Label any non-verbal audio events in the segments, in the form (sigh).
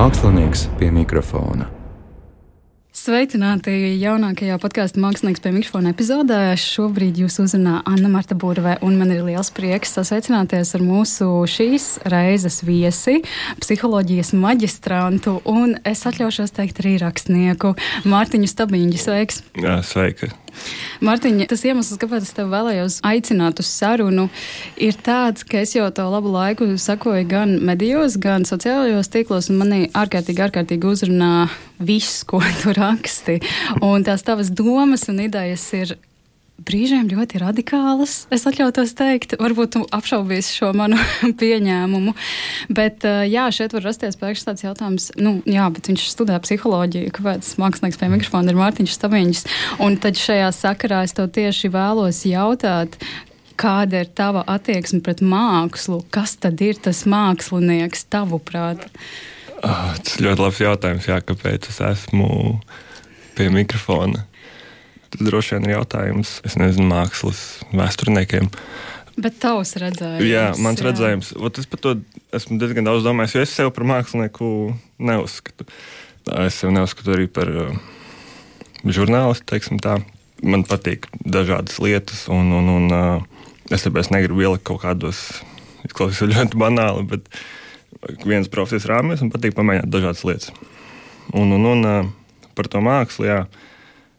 Mākslinieks pie mikrofona. Sveicināti jaunākajā podkāstu mākslinieks pie mikrofona epizodē. Šobrīd jūs uzrunā Anna Marta Burve, un man ir liels prieks sasveicināties ar mūsu šīs reizes viesi, psiholoģijas maģistrantu, un es atļaušos teikt arī rakstnieku Mārtiņu Stabīņu. Sveiks! Jā, sveika! Mārtiņa, tas iemesls, kāpēc es tevi vēlējos aicināt uz sarunu, ir tāds, ka es jau to labu laiku sakoju gan medijos, gan sociālajos tīklos, un manī ārkārtīgi, ārkārtīgi uzrunā viss, ko tu raksti. Un tās tavas domas un idejas ir brīžiem ļoti radikālas. Es atļautos teikt, varbūt tu apšaubīsi šo manu (laughs) pieņēmumu. Bet, jā, šeit var rasties pēkšņi tāds jautājums, nu, jā, bet viņš studē psiholoģiju, kāpēc mākslinieks pie mikrofona ir Mārtiņš Staviņš. Un tad šajā sakarā es tev tieši vēlos jautāt, kāda ir tava attieksme pret mākslu? Kas tad ir tas mākslinieks tavuprāt? Oh, tas ļoti labs jautājums, jā, kāpēc es esmu pie mikrofona. Tas droši vien ir jautājums, es nezinu, mākslas vēsturniekiem. Bet tavs redzējums. Jā, mans jā. redzējums. Ot, es par to esmu diezgan daudz domājis, jo es sevi par mākslinieku neuzskatu. Es sevi neuzskatu arī par uh, žurnālistu, teiksim tā. Man patīk dažādas lietas, un, un, un uh, es tāpēc negribu ielikt kaut kādos, izklausās ļoti banāli, bet viens profesijas rāmjos un patīk pamēģināt dažādas lietas. Un, un, un uh, par to mākslu, jā. Uh,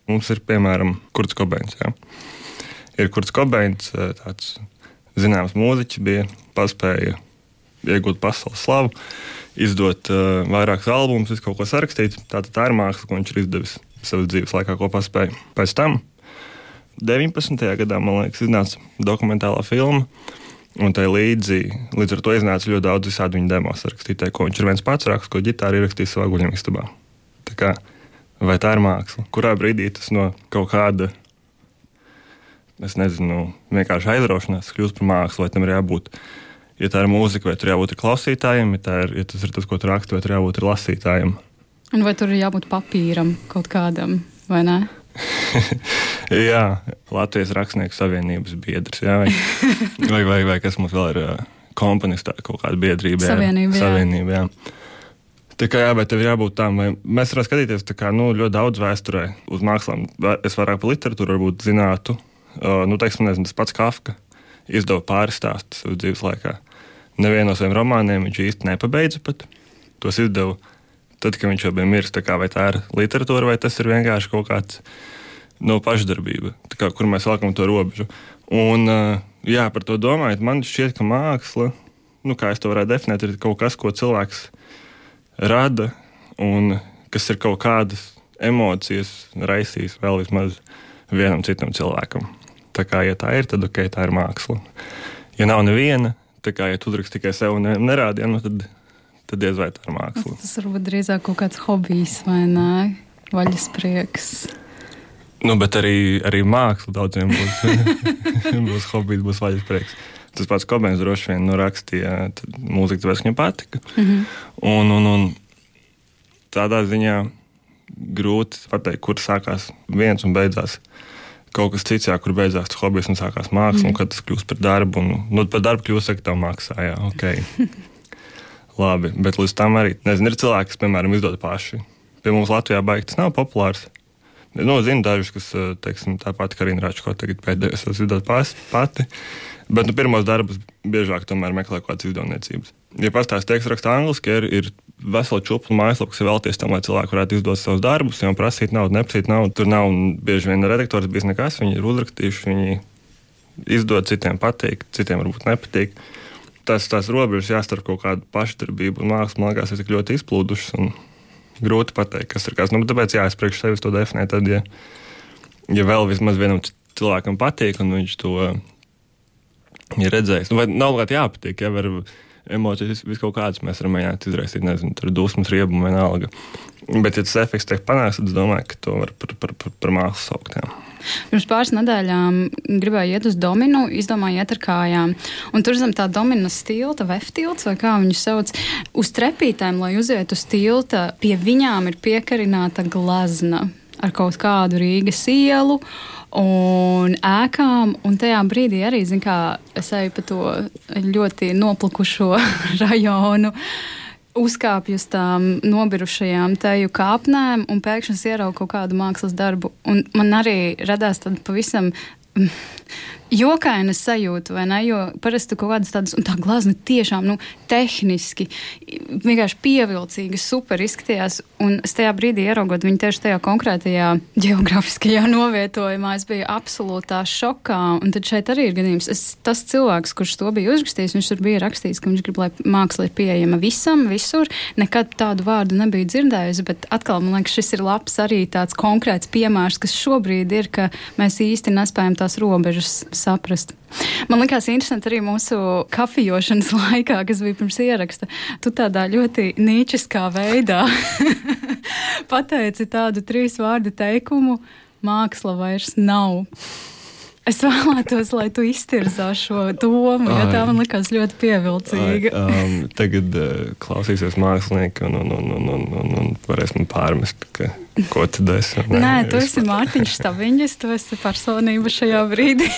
Mums ir piemēram Kurts Kobeins. Jā. Ir Kurts Kobeins, tāds zināms mūziķis, bija paspēja iegūt pasaules slavu, izdot uh, vairākus albumus, kaut ko sarakstīt. Tā, tā ir māksla, ko viņš ir izdevis savas dzīves laikā, ko paspēja. Pēc tam 19. gadā, man liekas, iznāca dokumentālā filma. Un tai līdzi, līdz ar to iznāca ļoti daudz visādi viņa demo sarakstītāji, ko viņš ir viens pats rakstījis, ko ģitāra ierakstījis savā guļamistabā. Tā kā vai tā ir māksla? Kurā brīdī tas no kaut kāda, es nezinu, vienkārši aizraušanās kļūst par mākslu, vai tam ir jābūt? Ja tā ir mūzika, vai tur jābūt klausītājiem, ja, ir, ja tas ir tas, ko tu raksti, vai tur jābūt lasītājiem. Un vai tur ir jābūt papīram kaut kādam, vai ne? (laughs) jā, Latvijas Rakstnieku savienības biedrs. Jā, vai, (laughs) vai, vai, vai kas mums vēl ir komponistā kaut kāda biedrība? Jā, savienība. Jā. Savienība jā. Tā kā jā, bet tev ir jābūt tam, vai mēs varam skatīties kā, nu, ļoti daudz vēsturē uz mākslām. Es vairāk par literatūru varbūt zinātu. Uh, nu, teiksim, nezinu, tas pats Kafka izdeva pāris stāstus savas dzīves laikā. Nevienu no saviem romāniem viņš īsti nepabeidza pat. Tos izdeva tad, kad viņš jau bija miris. Kā, vai tā ir literatūra, vai tas ir vienkārši kaut kāds no nu, pašdarbība, kā, kur mēs valkam to robežu. Un, uh, jā, par to domājot, man šķiet, ka māksla, nu, kā es to varētu definēt, ir kaut kas, ko cilvēks rada un kas ir kaut kādas emocijas raisījis vēl vismaz vienam citam cilvēkam. Tā kā, ja tā ir, tad ok, tā ir māksla. Ja nav neviena, tā kā, ja tu uzraksti tikai sev un nerādi, ja, nu, tad, tad diez vai tā ir māksla. Tas varbūt drīzāk kaut kāds hobijs vai nē, vaļas prieks. Nu, bet arī, arī māksla daudziem būs, (laughs) būs hobijs, būs vaļas prieks. Tas pats Kobēns droši vien nu, rakstīja mūziku, tāpēc viņam patika. Mm -hmm. un, un, un tādā ziņā grūti pateikt, kur sākās viens un beidzās kaut kas cits, jā, kur beidzās tas hobijs un sākās māksla, mm. un kad tas kļūst par darbu. Un, nu, par darbu kļūst, ka tev maksā, jā, ok. (laughs) Labi, bet līdz tam arī, nezinu, ir cilvēki, kas, piemēram, izdod paši. Pie mums Latvijā baigi tas nav populārs. Nu, zinu dažus, kas, teiksim, tāpat Karina Račko tagad pēdējos izdod pati. Bet nu, pirmos darbus biežāk meklē kaut kādas izdevniecības. Ja pastāstīs tekstu rakstā angliski, ir, ir vesela čūpa mājaslapa, kas vēlties tam, lai cilvēki varētu izdot savus darbus, jau prasīt naudu, neprasīt naudu. Tur nav bieži vien redaktors bijis nekas, viņi ir uzrakstījuši, viņi izdod citiem patīk, citiem varbūt nepatīk. Tas tās robežas jāstarp kaut kādu pašdarbību, un mākslas man liekas, ir tik ļoti izplūdušas. Grūti pateikt, kas ir kas. Nu, tāpēc jā, es priekš sevis to definēju. Tad, ja, ja vēl vismaz vienam cilvēkam patīk, un viņš to ir redzējis. Nu, vai nav obligāti jāpatīk, ja var emocijas vis kaut kādas mēs varam mēģināt izraisīt, nezinu, tur dusmas, riebumu vienalga. Bet, ja tas efekts tiek panākts, tad es domāju, ka to var par, par, par, par mākslu saukt. Jā. Pirms pāris nedēļām gribēju iet uz dominu, izdomāju iet ar kājām. Un tur zem tā domina stilta, veftilts, vai kā viņu sauc, uz trepītēm, lai uzietu uz tilta, pie viņām ir piekarināta glazna ar kaut kādu Rīgas ielu un ēkām. Un tajā brīdī arī, kā es eju pa to ļoti noplukušo (laughs) rajonu. uzkāpju uz tām nobirušajām teju kāpnēm, un pēkšņi ieraugu kaut kādu mākslas darbu. Un man arī radās tāda pavisam jokaina sajūta, vai ne? Jo parasti kaut kādas tādas, un tā glazna tiešām nu, tehniski, vienkārši pievilcīga, super izskatījās. Un es tajā brīdī ieraugot viņu tieši tajā konkrētajā geogrāfiskajā novietojumā, es biju absolūtā šokā. Un tad šeit arī ir gadījums, es, tas cilvēks, kurš to bija uzrakstījis, viņš tur bija rakstījis, ka viņš grib, lai māksla ir pieejama visam, visur. Nekad tādu vārdu nebiju dzirdējusi, bet atkal man liekas, šis ir labs arī tāds konkrēts piemērs, kas šobrīd ir, ka mēs īsti nespējam tās robežas saprast. Man liekas, interesanti arī mūsu kafijas (laughs) laikā, kas bija pirms ieraksta. Tu tādā ļoti nīčiskā veidā (laughs) pateici tādu trīs vārdu teikumu: māksla vairs nav. Es vēlētos, lai tu iztirzā šo domu, jo tā man likās ļoti pievilcīga. Ai, um, tagad uh, klausīsies mākslinieki un, un, un, un, un, un, un varēs man pārmest, ka, ko tad es. Nē, Nē tu esi Mārtiņš Staviņš, tu esi personība šajā (laughs) brīdī.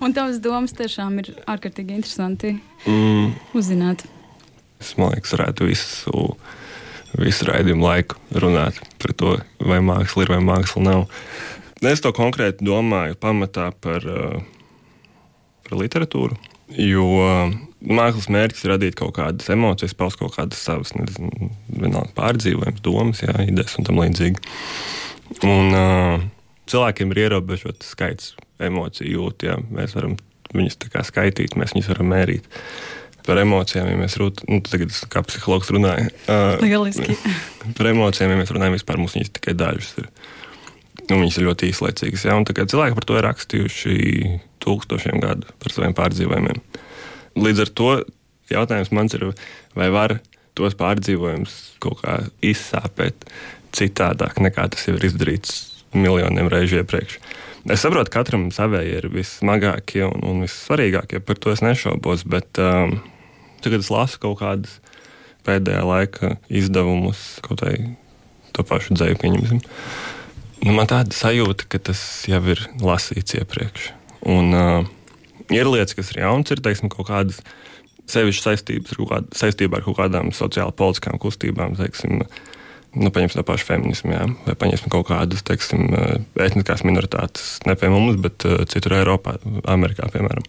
un tavas domas tiešām ir ārkārtīgi interesanti mm. uzzināt. Es domāju, ka varētu visu, visu raidījumu laiku runāt par to, vai māksla ir vai māksla nav. Es to konkrēti domāju pamatā par, eh, par literatūru. Jo mākslas mērķis ir radīt kaut kādas emocijas, paust kaut kādas savas pārdzīvojumus, domas, jā, idejas un tam līdzīgi. Un, uh, cilvēkiem ir ierobežots skaits emociju jūt. Jā. Mēs varam viņus skaitīt, mēs viņus varam mērīt. Par emocijām, ja mēs runājam, nu, tagad es kā psihologs runāju. Uh, Lieliski. (laughs) par emocijām, ja mēs runājam, vispār mums viņas tikai dažas ir. Nu, viņas ir ļoti īslaicīgas. Ja? Cilvēki par to ir rakstījuši tūkstošiem gadu par saviem pārdzīvojumiem. Līdz ar to jautājums man ir, vai var tos pārdzīvojumus kaut kā izsāpēt citādāk nekā tas jau ir izdarīts miljoniem reižu iepriekš. Es saprotu, ka katram savēji ir vissmagākie un, un vissvarīgākie, par to es nešaubos. Bet um, tagad es lasu kaut kādas pēdējā laika izdevumus, kaut vai to pašu dzēju pieņemsim. Nu, man tāda sajūta, ka tas jau ir lasīts iepriekš. Un, uh, ir lietas, kas ir jaunas, ir teiksim, kaut kādas sevišķas saistības ar, kād, saistībā ar kaut kādām sociāli politiskām kustībām. Teiksim, Nu, paņemsim to pašu feminismu, jā, vai paņemsim kaut kādas teiksim, etniskās minoritātes, ne pie mums, bet uh, citur Eiropā, Amerikā, piemēram.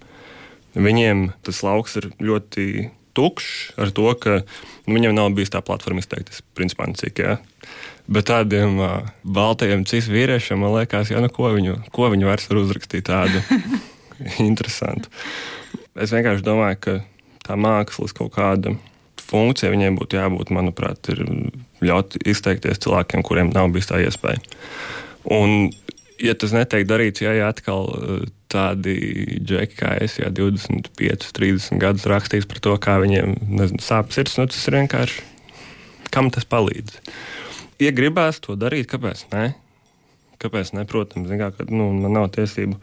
Viņiem tas lauks ir ļoti tukšs ar to, ka nu, viņiem nav bijis tā platforma izteikties, principā, cik. Jā. Bet tādiem uh, baltajiem cisu vīriešiem, man liekas, ja, nu, ko, viņu, ko viņi vairs var uzrakstīt tādu (laughs) interesantu. Es vienkārši domāju, ka tā mākslas kaut kāda funkcija viņiem būtu jābūt, manuprāt, ir ļaut izteikties cilvēkiem, kuriem nav bijis tā iespēja. Un, ja tas netiek darīts, ja, ja atkal tādi džeki kā es, ja 25, 30 gadus rakstīs par to, kā viņiem nezinu, sāp sirds, nu, tas ir vienkārši kam tas palīdz ja gribēs to darīt, kāpēc ne? Kāpēc ne? Protams, kā, ka, nu, man nav tiesību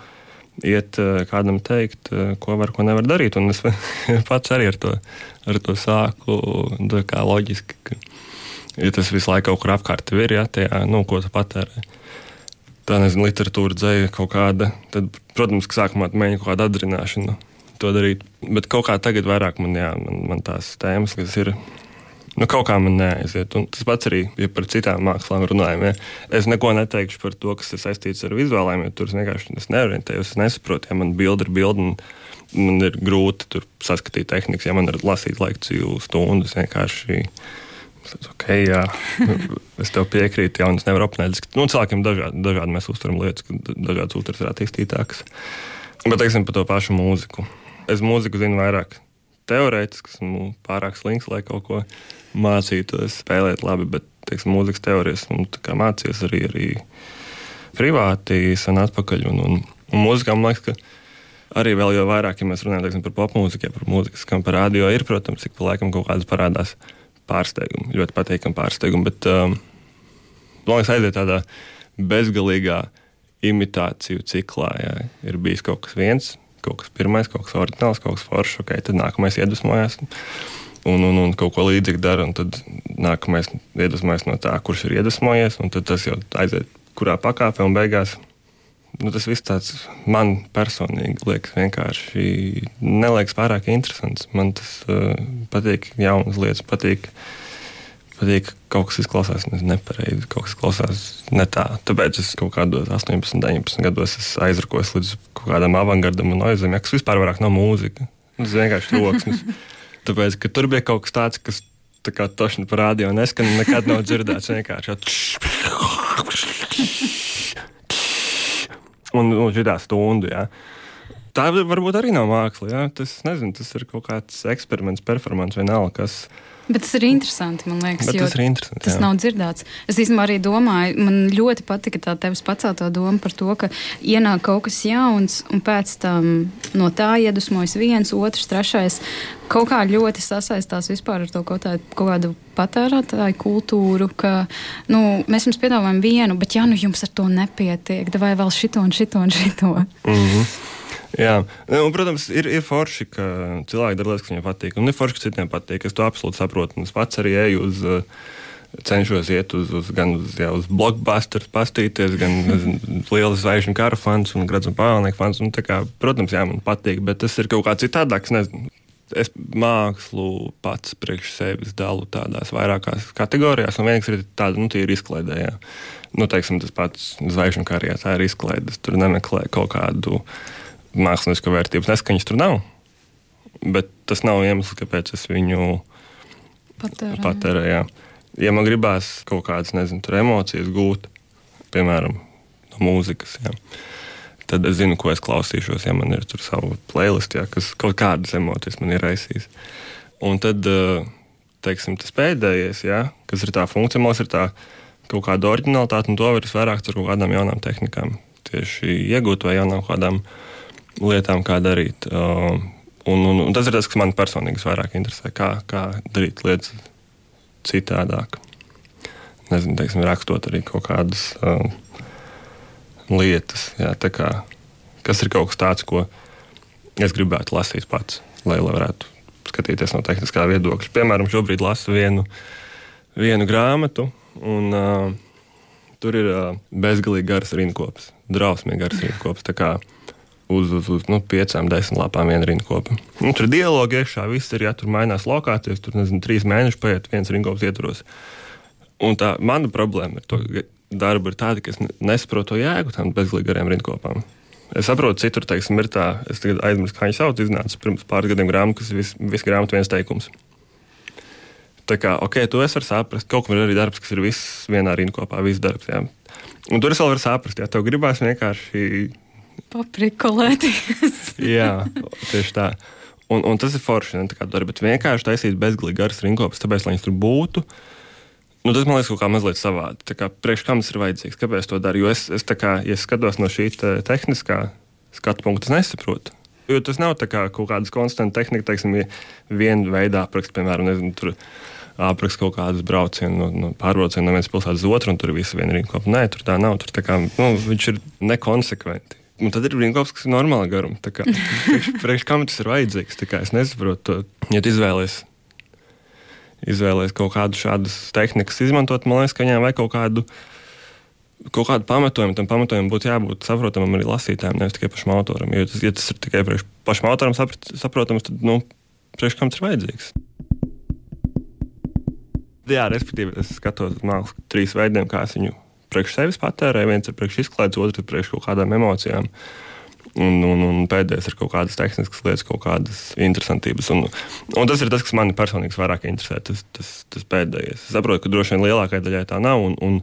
iet eh, kādam teikt, eh, ko var, ko nevar darīt. Un es (laughs) pats arī ar to, ar to sāku kā loģiski. Ka, ja tas visu laiku kaut kur apkārt ir, ja tajā, nu, ko tu patērē. Tā nezinu, literatūra dzēja kaut kāda. Tad, protams, ka sākumā mēģināju kaut kādu atdarināšanu to darīt. Bet kaut kā tagad vairāk man, jā, man, man tās tēmas, kas ir nu, kaut kā man neaiziet. Un tas pats arī ja par citām mākslām runājam. Ja. Es neko neteikšu par to, kas ir saistīts ar vizuāliem, jo tur es vienkārši es neorientējos, es nesaprotu, ja man bilde ir bilde. Man ir grūti saskatīt tehnikas, ja man ir lasīt lekciju stundas vienkārši. Okay, jā, (laughs) es tev piekrītu, jau es nevaru apmainīt. Nu, cilvēkiem dažādi, dažādi mēs uztveram lietas, dažādas uztveres ir attīstītākas. Bet, teiksim, par to pašu mūziku. Es mūziku zinu vairāk teorētiski, esmu pārāk slings, lai kaut ko mācītos spēlēt labi, bet teiksim, mūzikas teorijas nu, mācījos arī, arī privāti, sen atpakaļ. Un, un, un mūzikā man liekas, ka arī vēl jau vairāk, ja mēs runājam teiksim, par popmūziku, par mūziku, kam par radio ir, protams, cik pa laikam kaut kādas parādās pārsteigumi, ļoti patīkami pārsteigumi. Bet um, man liekas, aiziet tādā bezgalīgā imitāciju ciklā. Jā. Ir bijis kaut kas viens, kaut kas pirmais, kaut kas oriģināls, kaut kas foršs, ok, tad nākamais iedvesmojās un, un, un kaut ko līdzīgu dara. Tad nākamais iedvesmojas no tā, kurš ir iedvesmojies, un tas jau aiziet kurā pakāpē un beigās. Nu, tas viss tāds man personīgi liekas vienkārši neliekas pārāk interesants. Man tas uh, patīk, jaunas lietas, patīk patīk, ka kaut kas izklausās nepareizi, kaut kas izklausās ne tā. Tāpēc es kaut kādos 18, 19 gados aizrakos līdz kaut kādam avangardam un noizemēm, kas vispār nav mūzika. Tas vienkārši troksnis. (laughs) Tāpēc, ka tur bija kaut kas tāds, kas tā kā tošņi parādīja, un es nekad nav dzirdēts vienkārši. Un, un šī tā stundu, jā. Tā varbūt arī nav māksla, jā. Tas, nezinu, tas ir kaut kāds eksperiments, performance vienalga, kas ir Bet tas ir interesanti, man liekas. Tas ir interesanti. Tas jā. nav dzirdēts. Es īstenībā arī domāju, man ļoti patika tā tevis paceltā doma par to, ka ienāk kaut kas jauns, un pēc tam no tā iedvesmojas viens, otrs, trešais. Kaut kā ļoti sasaistās vispār ar to kaut, tā, kaut kādu patērētāju kultūru, ka nu, mēs jums piedāvājam vienu, bet ja nu jums ar to nepietiek, vai vēl šito un šito un šito. Mm -hmm. Jā, nu, un, protams, ir, ir forši, ka cilvēki dara lietas, kas viņiem patīk. Un ir forši, ka citiem patīk. Es to absolūti saprotu. Es pats arī eju uz. Uh, cenšos iet uz, uz gan uz, jā, uz blockbuster, pastīties, gan (laughs) lielu zvaigžņu kara fans un gradzenu pārvalnieku fans. Un, kā, protams, jā, man patīk, bet tas ir kaut kā citādāks. Nezinu. Es mākslu pats priekš sevis dalu tādās vairākās kategorijās, un viens ir tāds, nu, ir izklaidē. Jā. Nu, teiksim, tas pats zvaigžņu karjerā, tā ir izklaide. Tur nemeklē kaut kādu uh, mākslinieku vērtības neskaņas tur nav. Bet tas nav iemesls, kāpēc es viņu patērēju. Ja man gribās kaut kādas nezinu, emocijas gūt, piemēram, no mūzikas, jā, tad es zinu, ko es klausīšos. Ja man ir tur sava playlist, jā, kas kaut kādas emocijas man ir raisījis. Un tad, eh, teiksim, tas pēdējais, jā, kas ir tā funkcija, mums ir tā kaut kāda originalitāte, un to var vairāk ar kaut kādām jaunām tehnikām. Tieši iegūt vai jaunām kādām uh, lietām, kā darīt. Uh, un, un, un tas ir tas, kas man personīgi vairāk interesē. Kā, kā darīt lietas citādāk. Nezinu, teiksim, rakstot arī kaut kādas uh, lietas, jā, kā, kas ir kaut kas tāds, ko es gribētu lasīt pats, lai, lai varētu skatīties no tehniskā viedokļa. Piemēram, šobrīd lasu vienu, vienu grāmatu, un uh, tur ir uh, bezgalīgi garas rindkopas, drausmīgi garas rindkopas uz, uz, uz nu, piecām, desmit lapām viena rinkopa. Nu, tur ir dialogi iekšā, viss ir, ja tur mainās lokācijas, tur nezinu, trīs mēneši paiet, viens rinkops ietvaros. Un tā mana problēma ar to darbu ir tāda, ka es nesaprotu to jēgu tam bezgalīgi gariem rinkopām. Es saprotu, citur, teiksim, ir tā, es aizmirsu, kā viņi sauc, iznāca pirms pāris gadiem grāmatu, kas ir vis, vis grāmatu viens teikums. Tā kā, ok, to es varu saprast. Kaut kam ir arī darbs, kas ir viss vienā rinkopā, viss darbs. Jā. Un tur es vēl varu saprast, ja tev gribās vienkārši paprikolēties. (laughs) Jā, tieši tā. Un, un tas ir forši. Ne, dara, bet vienkārši taisīt bezgalīgi garas rinkopas, tāpēc, lai viņas tur būtu. Nu, tas man liekas, kaut kā mazliet savādi. Kā, priekš kam tas ir vajadzīgs? Kāpēc to dara? Jo es, es, kā, ja skatos no šī te tehniskā skatu punkta, es nesaprotu. Jo tas nav kā kaut kāda konstanta tehnika, teiksim, viena veida apraksts, piemēram, nezinu, tur apraksta kaut kādas braucienu, no, no pārbraucienu no vienas pilsētas uz otru, un tur viss viena rinkopa. Nē, tur tā nav. Tur tā kā, nu, viņš ir nekonsekventi. Un tad ir Brinkovs, kas ir normāla garuma. (laughs) Priekš, priekš kam tas ir vajadzīgs? Es nesaprotu, to. ja izvēlēties izvēlēties kaut kādu šādu tehniku, izmantot, man liekas, ka viņām vajag kaut kādu, kaut kādu pamatojumu. Tam pamatojumam būtu jābūt saprotamam arī lasītājiem, nevis tikai pašam autoram. Jo tas, ja tas ir tikai priekš pašam autoram saprotams, tad nu, priekš kam tas ir vajadzīgs? Jā, respektīvi, es skatos mākslu trīs veidiem, kā es viņu priekš sevis patērē, viens ir priekš izklaides, otrs ir priekš kaut kādām emocijām. Un, un, un pēdējais ir kaut kādas tehniskas lietas, kaut kādas interesantības. Un, un tas ir tas, kas man personīgi vairāk interesē. Tas, tas, tas pēdējais. Es saprotu, ka droši vien lielākajai daļai tā nav. Un, un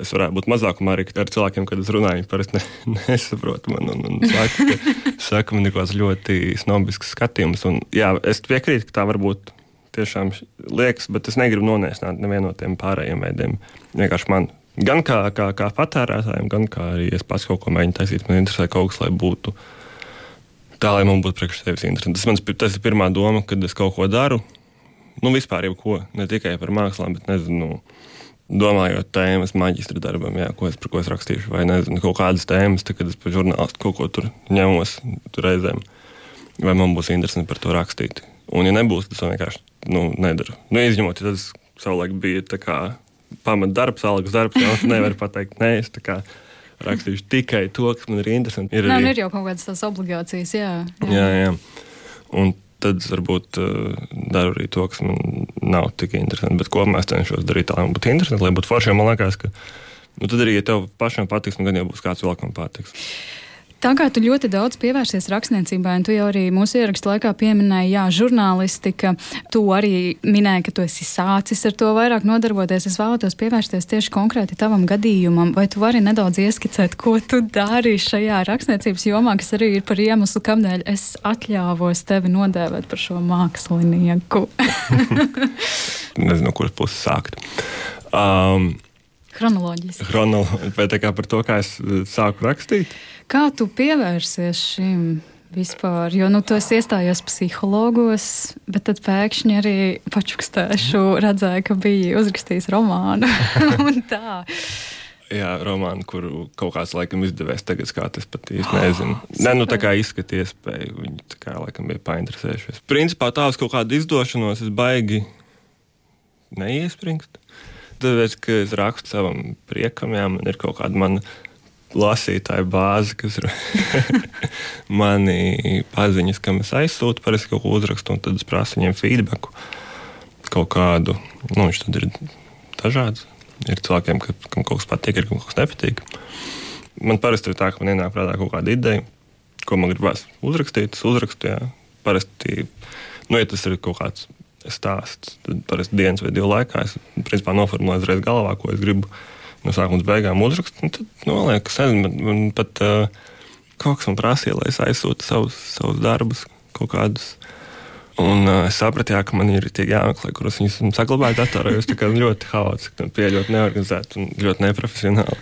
es varētu būt mazākumā arī ar cilvēkiem, kad es runāju. Viņi parasti ne, (laughs) nesaprot man un, un saka, ka, saka, man ir kaut kāds ļoti snobisks skatījums. Un, jā, es piekrītu, ka tā var būt tiešām liekas, bet es negribu noniesnāt nevienu no tiem pārējiem veidiem. Vienkārši man Gan kā, kā, kā patērētājiem, gan kā arī es pats kaut ko mēģinu taisīt. Man interesē kaut kas, lai būtu tā, lai man būtu priekš sevis interesanti. Tas, mans, tas ir pirmā doma, kad es kaut ko daru. Nu, vispār jau ko, ne tikai par mākslām, bet nezinu. Domājot tēmas maģistra darbam, jā, ko es par ko es rakstīšu, vai nezinu, kaut kādas tēmas, tad, kad es par žurnālistu kaut ko tur ņemos tur reizēm, vai man būs interesanti par to rakstīt. Un, ja nebūs, tad es vienkārši nu, nedaru. Nu, izņemot, ja tas savulaik bija tā kā pamatdarbs, algas darbs. Jā, (laughs) nevar pateikt, nē, es rakstīšu tikai to, kas man ir interesanti. Ir, Nā, arī... ir jau kaut kādas tās obligācijas, jā. Jā, jā. jā. Un tad varbūt uh, daru arī to, kas man nav tik interesanti. Bet kopumā es cenšos darīt tā, lai man būtu interesanti, lai būtu forši. Man liekas, ka nu, tad arī, ja tev pašam patiks, nu, gan jau būs kāds vēl, kam patiks. Tā kā tu ļoti daudz pievērsies rakstniecībai, un tu jau arī mūsu ierakstu laikā pieminēji, jā, žurnālistika, tu arī minēji, ka tu esi sācis ar to vairāk nodarboties. Es vēlētos pievērsties tieši konkrēti tavam gadījumam, vai tu vari nedaudz ieskicēt, ko tu dari šajā rakstniecības jomā, kas arī ir par iemeslu, kādēļ es atļāvos tevi nodēvēt par šo mākslinieku. (laughs) Nezinu, kuras puses sākt. Um, Chronoloģiski. Chronoloģiski, vai tā kā par to, kā es sāku rakstīt? Kā tu pievērsies šim vispār? Jo nu, tu esi iestājies psihologos, bet tad pēkšņi arī pačukstēšu redzēju, ka biji uzrakstījis romānu. (laughs) Jā, romānu, kuru kaut kāds laikam izdevies tagad skāties, pat īsti nezinu. Oh, Nē, nu tā kā izskata iespēju, viņi tā kā laikam bija painteresējušies. Principā tā uz kaut kādu izdošanos es baigi neiespringstu. Tāpēc, ka es rakstu savam priekam, jā, man ir kaut kāda mana lasītāju bāzi, kas ir (laughs) mani paziņas, kam es aizsūtu, parasti kaut ko uzrakstu, un tad es prasu viņiem feedback. Kaut kādu, nu, viņš tad ir dažāds. Ir cilvēkiem, ka, kam kaut kas patīk, ir kaut kas nepatīk. Man parasti ir tā, ka man ienāk prātā kaut kāda ideja, ko man gribās uzrakstīt. Es uzrakstu, jā. Parasti, nu, ja tas ir kaut kāds stāsts, tad parasti dienas vai divu laikā es principā noformulēju uzreiz galvā, ko es gribu no sākuma līdz beigām uzrakstu. Tad, nu, liekas, nezinu, man, man pat uh, kaut kas man prasīja, lai es aizsūtu savus, savus darbus, kaut kādus. Un uh, es sapratu, jā, ka man ir jāmeklē, kurus viņus saglabāju datorā. Tas ļoti haotiski, ļoti neorganizēti un ļoti neprofesionāli.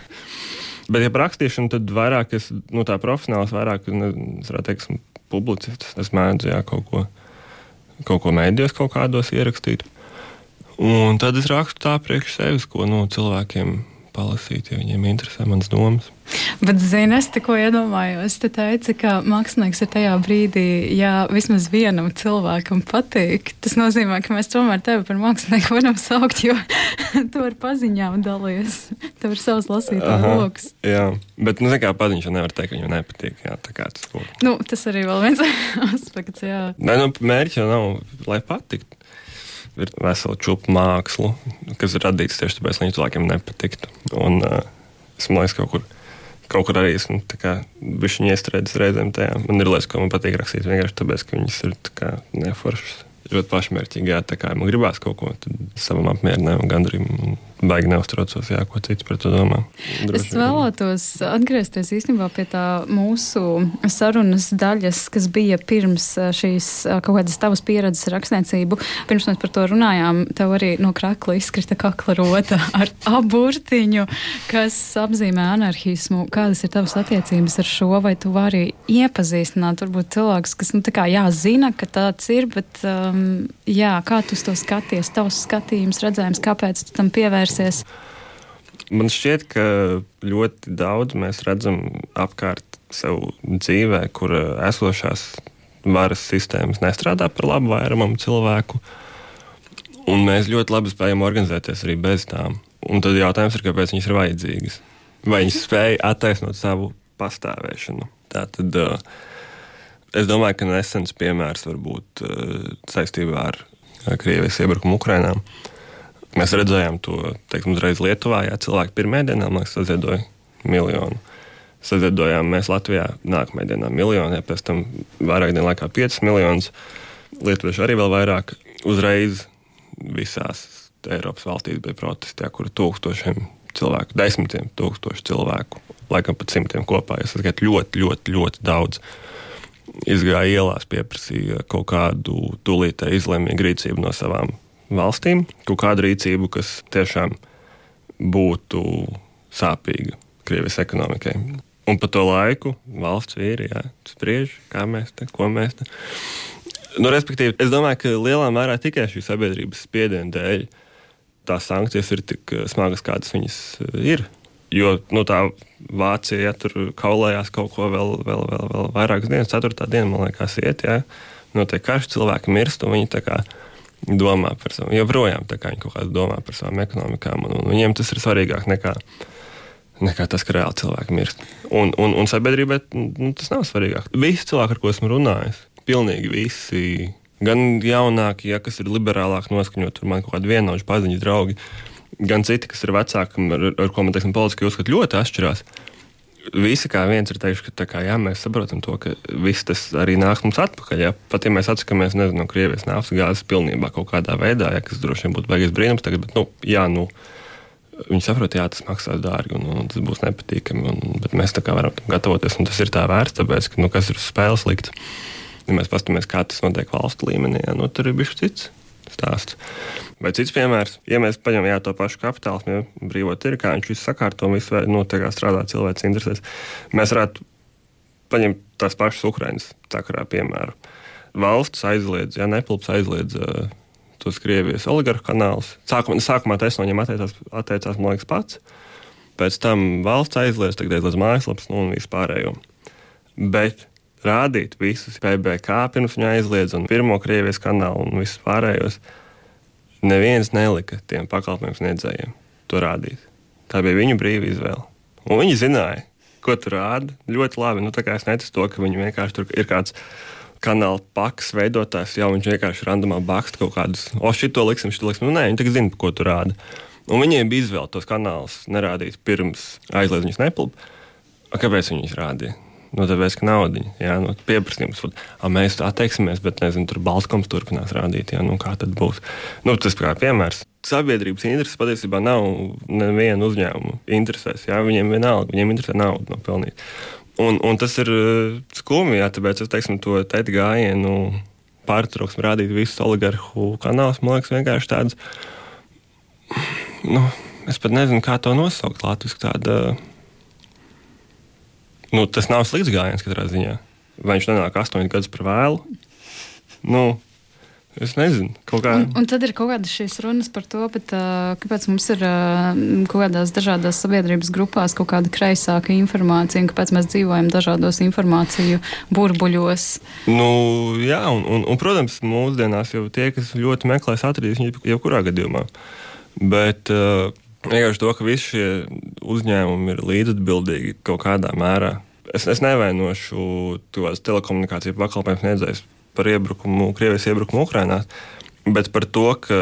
Bet, ja par rakstīšanu, tad vairāk es, nu, tā profesionāls, vairāk, es teikt, esmu publicists. Es mēdzu, jā, kaut ko, kaut ko mēdījos, kaut kādos ierakstīt. Un tad es rakstu tā priekš sevis, ko nu, cilvēkiem palasīt, ja viņiem interesē manas domas. Bet, zini, es tikko iedomājos, te teici, ka mākslinieks ir tajā brīdī, ja vismaz vienam cilvēkam patīk. Tas nozīmē, ka mēs tomēr tevi par mākslinieku varam saukt, jo (laughs) tu ar paziņām dalies. Tev ir savs lasītāju lokus. Jā, bet, nu, kā paziņš, jau nevar teikt, ka viņam nepatīk. Jā, tā kā tas būtu. Nu, tas arī vēl viens (laughs) aspekts, jā. Nē, nu, mērķis jau nav, lai patiktu ir vesela čūpa māksla, kas ir radīts tieši tāpēc, lai cilvēkiem nepatiktu. Un uh, es domāju, ka kaut kur, kaut kur arī esmu bijis iestrēdzis reizēm tajā. Man ir lietas, ko man patīk rakstīt vienkārši tāpēc, ka viņas ir neforšas ļoti pašmērķīgi. Kā man gribās kaut ko savam apmierinājumu, gandrīz baigi neuztraucos, jā, ko cits par to domā. Droši es vēlētos atgriezties īstenībā pie tā mūsu sarunas daļas, kas bija pirms šīs kaut kādas tavas pieredzes rakstniecību. Pirms mēs par to runājām, tev arī no krakla izkrita kakla rota (laughs) ar aburtiņu, kas apzīmē anarchismu. Kādas ir tavas attiecības ar šo, vai tu vari iepazīstināt varbūt cilvēkus, kas, nu, tā kā jāzina, ka tāds ir, bet um, jā, kā tu to skaties, tavs skatījums, redzējums, kāpēc tu tam pievērsies? Man šķiet, ka ļoti daudz mēs redzam apkārt sev dzīvē, kur esošās varas sistēmas nestrādā par labu vairumam cilvēku. Un mēs ļoti labi spējam organizēties arī bez tām. Un tad jautājums ir, kāpēc viņas ir vajadzīgas? Vai viņas spēj attaisnot savu pastāvēšanu? Tā tad uh, Es domāju, ka nesens piemērs var būt uh, saistībā ar Krievijas iebrukumu Ukrajinā. Mēs redzējām to teiksim, uzreiz Lietuvā. Jā, cilvēki pirmajā dienā saziedoja miljonu. Saziedojām mēs Latvijā nākamajā dienā miljonu, ja pēc tam vairāk dienu laikā 5 miljonus. Lietuvieši arī vēl vairāk. Uzreiz visās Eiropas valstīs bija protesti, ja, kur tūkstošiem cilvēku, desmitiem tūkstošu cilvēku, laikam pat simtiem kopā. Es skaitu ļoti, ļoti, ļoti daudz izgāja ielās, pieprasīja kaut kādu tūlītēju izlēmīgu rīcību no savām valstīm, kaut kādu rīcību, kas tiešām būtu sāpīga Krievijas ekonomikai. Un pa to laiku valsts vīri jā, spriež, kā mēs te, ko mēs te. Nu, respektīvi, es domāju, ka lielā mērā tikai šī sabiedrības spiediena dēļ tās sankcijas ir tik smagas, kādas viņas ir. Jo nu, tā Vācija ja, tur kaulējās kaut ko vēl, vēl, vēl, vēl vairākas dienas, ceturtā diena, man liekas, iet. Ja. Notiek karš, cilvēki mirst, un viņi kā, domā par savu, joprojām kā, viņi kaut kādā domā par savām ekonomikām. Un, un viņiem tas ir svarīgāk nekā, nekā tas, ka reāli cilvēki mirst. Un, un, un sabiedrībai nu, tas nav svarīgāk. Visi cilvēki, ar ko esmu runājis, pilnīgi visi Gan jaunākie, ja, kas ir liberālāk noskaņot, tur man kaut kādi vienauži paziņas draugi, gan citi, kas ir vecāki, ar, ar ko man teiksim, politiski uzskata ļoti atšķirās. Visi kā viens ir teikuši, ka kā, jā, mēs saprotam to, ka viss tas arī nāks mums atpakaļ. Jā. Pat ja mēs atsakāmies no Krievijas naftas gāzes pilnībā kaut kādā veidā, jā, kas droši vien būtu beigas brīnums tagad, bet nu, jā, nu, viņi saprot, jā, tas maksās dārgi un, un tas būs nepatīkami. Un, bet mēs tā kā varam gatavoties, un tas ir tā vērts, tāpēc, ka nu, kas ir uz spēles likt. Ja mēs paskatāmies, kā tas notiek valstu līmenī, jā, nu, tur ir bijis cits stāsts. Vai cits piemērs, ja mēs paņemam jā, to pašu kapitālu, ja brīvo tirgu, kā viņš visu sakārto un visu nu, strādā cilvēks interesēs, mēs varētu paņemt tās pašas Ukraiņas sakarā piemēru. Valsts aizliedz, ja nepilps aizliedz uh, tos Krievijas oligarhu kanālus. Sākumā, sākumā tas no viņiem atteicās, atteicās, man liekas, pats. Pēc tam valsts aizliedz, tagad aizliedz mājaslapas nu, un vispārējo. Bet rādīt visus PBK pirms viņa aizliedz un pirmo Krievijas kanālu un visus pārējos. Neviens nelika tiem pakalpojumu sniedzējiem to rādīt. Tā bija viņu brīva izvēle. Un viņi zināja, ko tur rāda. Ļoti labi. Nu, es neticu to, ka viņi vienkārši tur ir kāds kanāla paks veidotājs, jau viņš vienkārši randomā bakst kaut kādus, o, šito liksim, šito liksim. Nu, nē, viņi tikai zina, ko tur rāda. Un viņiem bija izvēle tos kanālus nerādīt pirms aizliedz viņus nepilnīgi. Kāpēc viņi viņus rādīja? Nu, tāpēc, ka nauda ir nu, pieprasījums. Mēs atteiksimies, bet nezinu, tur Baltkons turpinās rādīt. Jā, nu, kā tad būs? Nu, tas kā piemērs. Sabiedrības intereses patiesībā nav neviena uzņēmuma interesēs. Jā, viņiem vienalga, viņiem interesē nauda no pelnīt. Un, un tas ir uh, skumji, jā, tāpēc es teiksim, to teikt gājienu pārtrauksmi rādīt visus oligarhu kanālus. Man liekas, vienkārši tāds. Nu, es pat nezinu, kā to nosaukt latviešu. Tāda nu, tas nav slikts gājiens katrā ziņā. Vai viņš nenāk astoņus gadus par vēlu? Nu, Es nezinu, kā. Un, un tad ir kaut kādas šīs runas par to, bet, uh, kāpēc mums ir uh, kaut kādās dažādās sabiedrības grupās kaut kāda kreisāka informācija, un kāpēc mēs dzīvojam dažādos informāciju burbuļos. Nu, jā, un, un, un, protams, mūsdienās jau tie, kas ļoti meklēs, atradīs viņu jebkurā gadījumā. Bet, uh, Vienkārši to, ka visi šie uzņēmumi ir līdzatbildīgi kaut kādā mērā. Es, es nevainošu tos telekomunikāciju pakalpojumu sniedzējus par iebrukumu, Krievijas iebrukumu Ukrajinā, bet par to, ka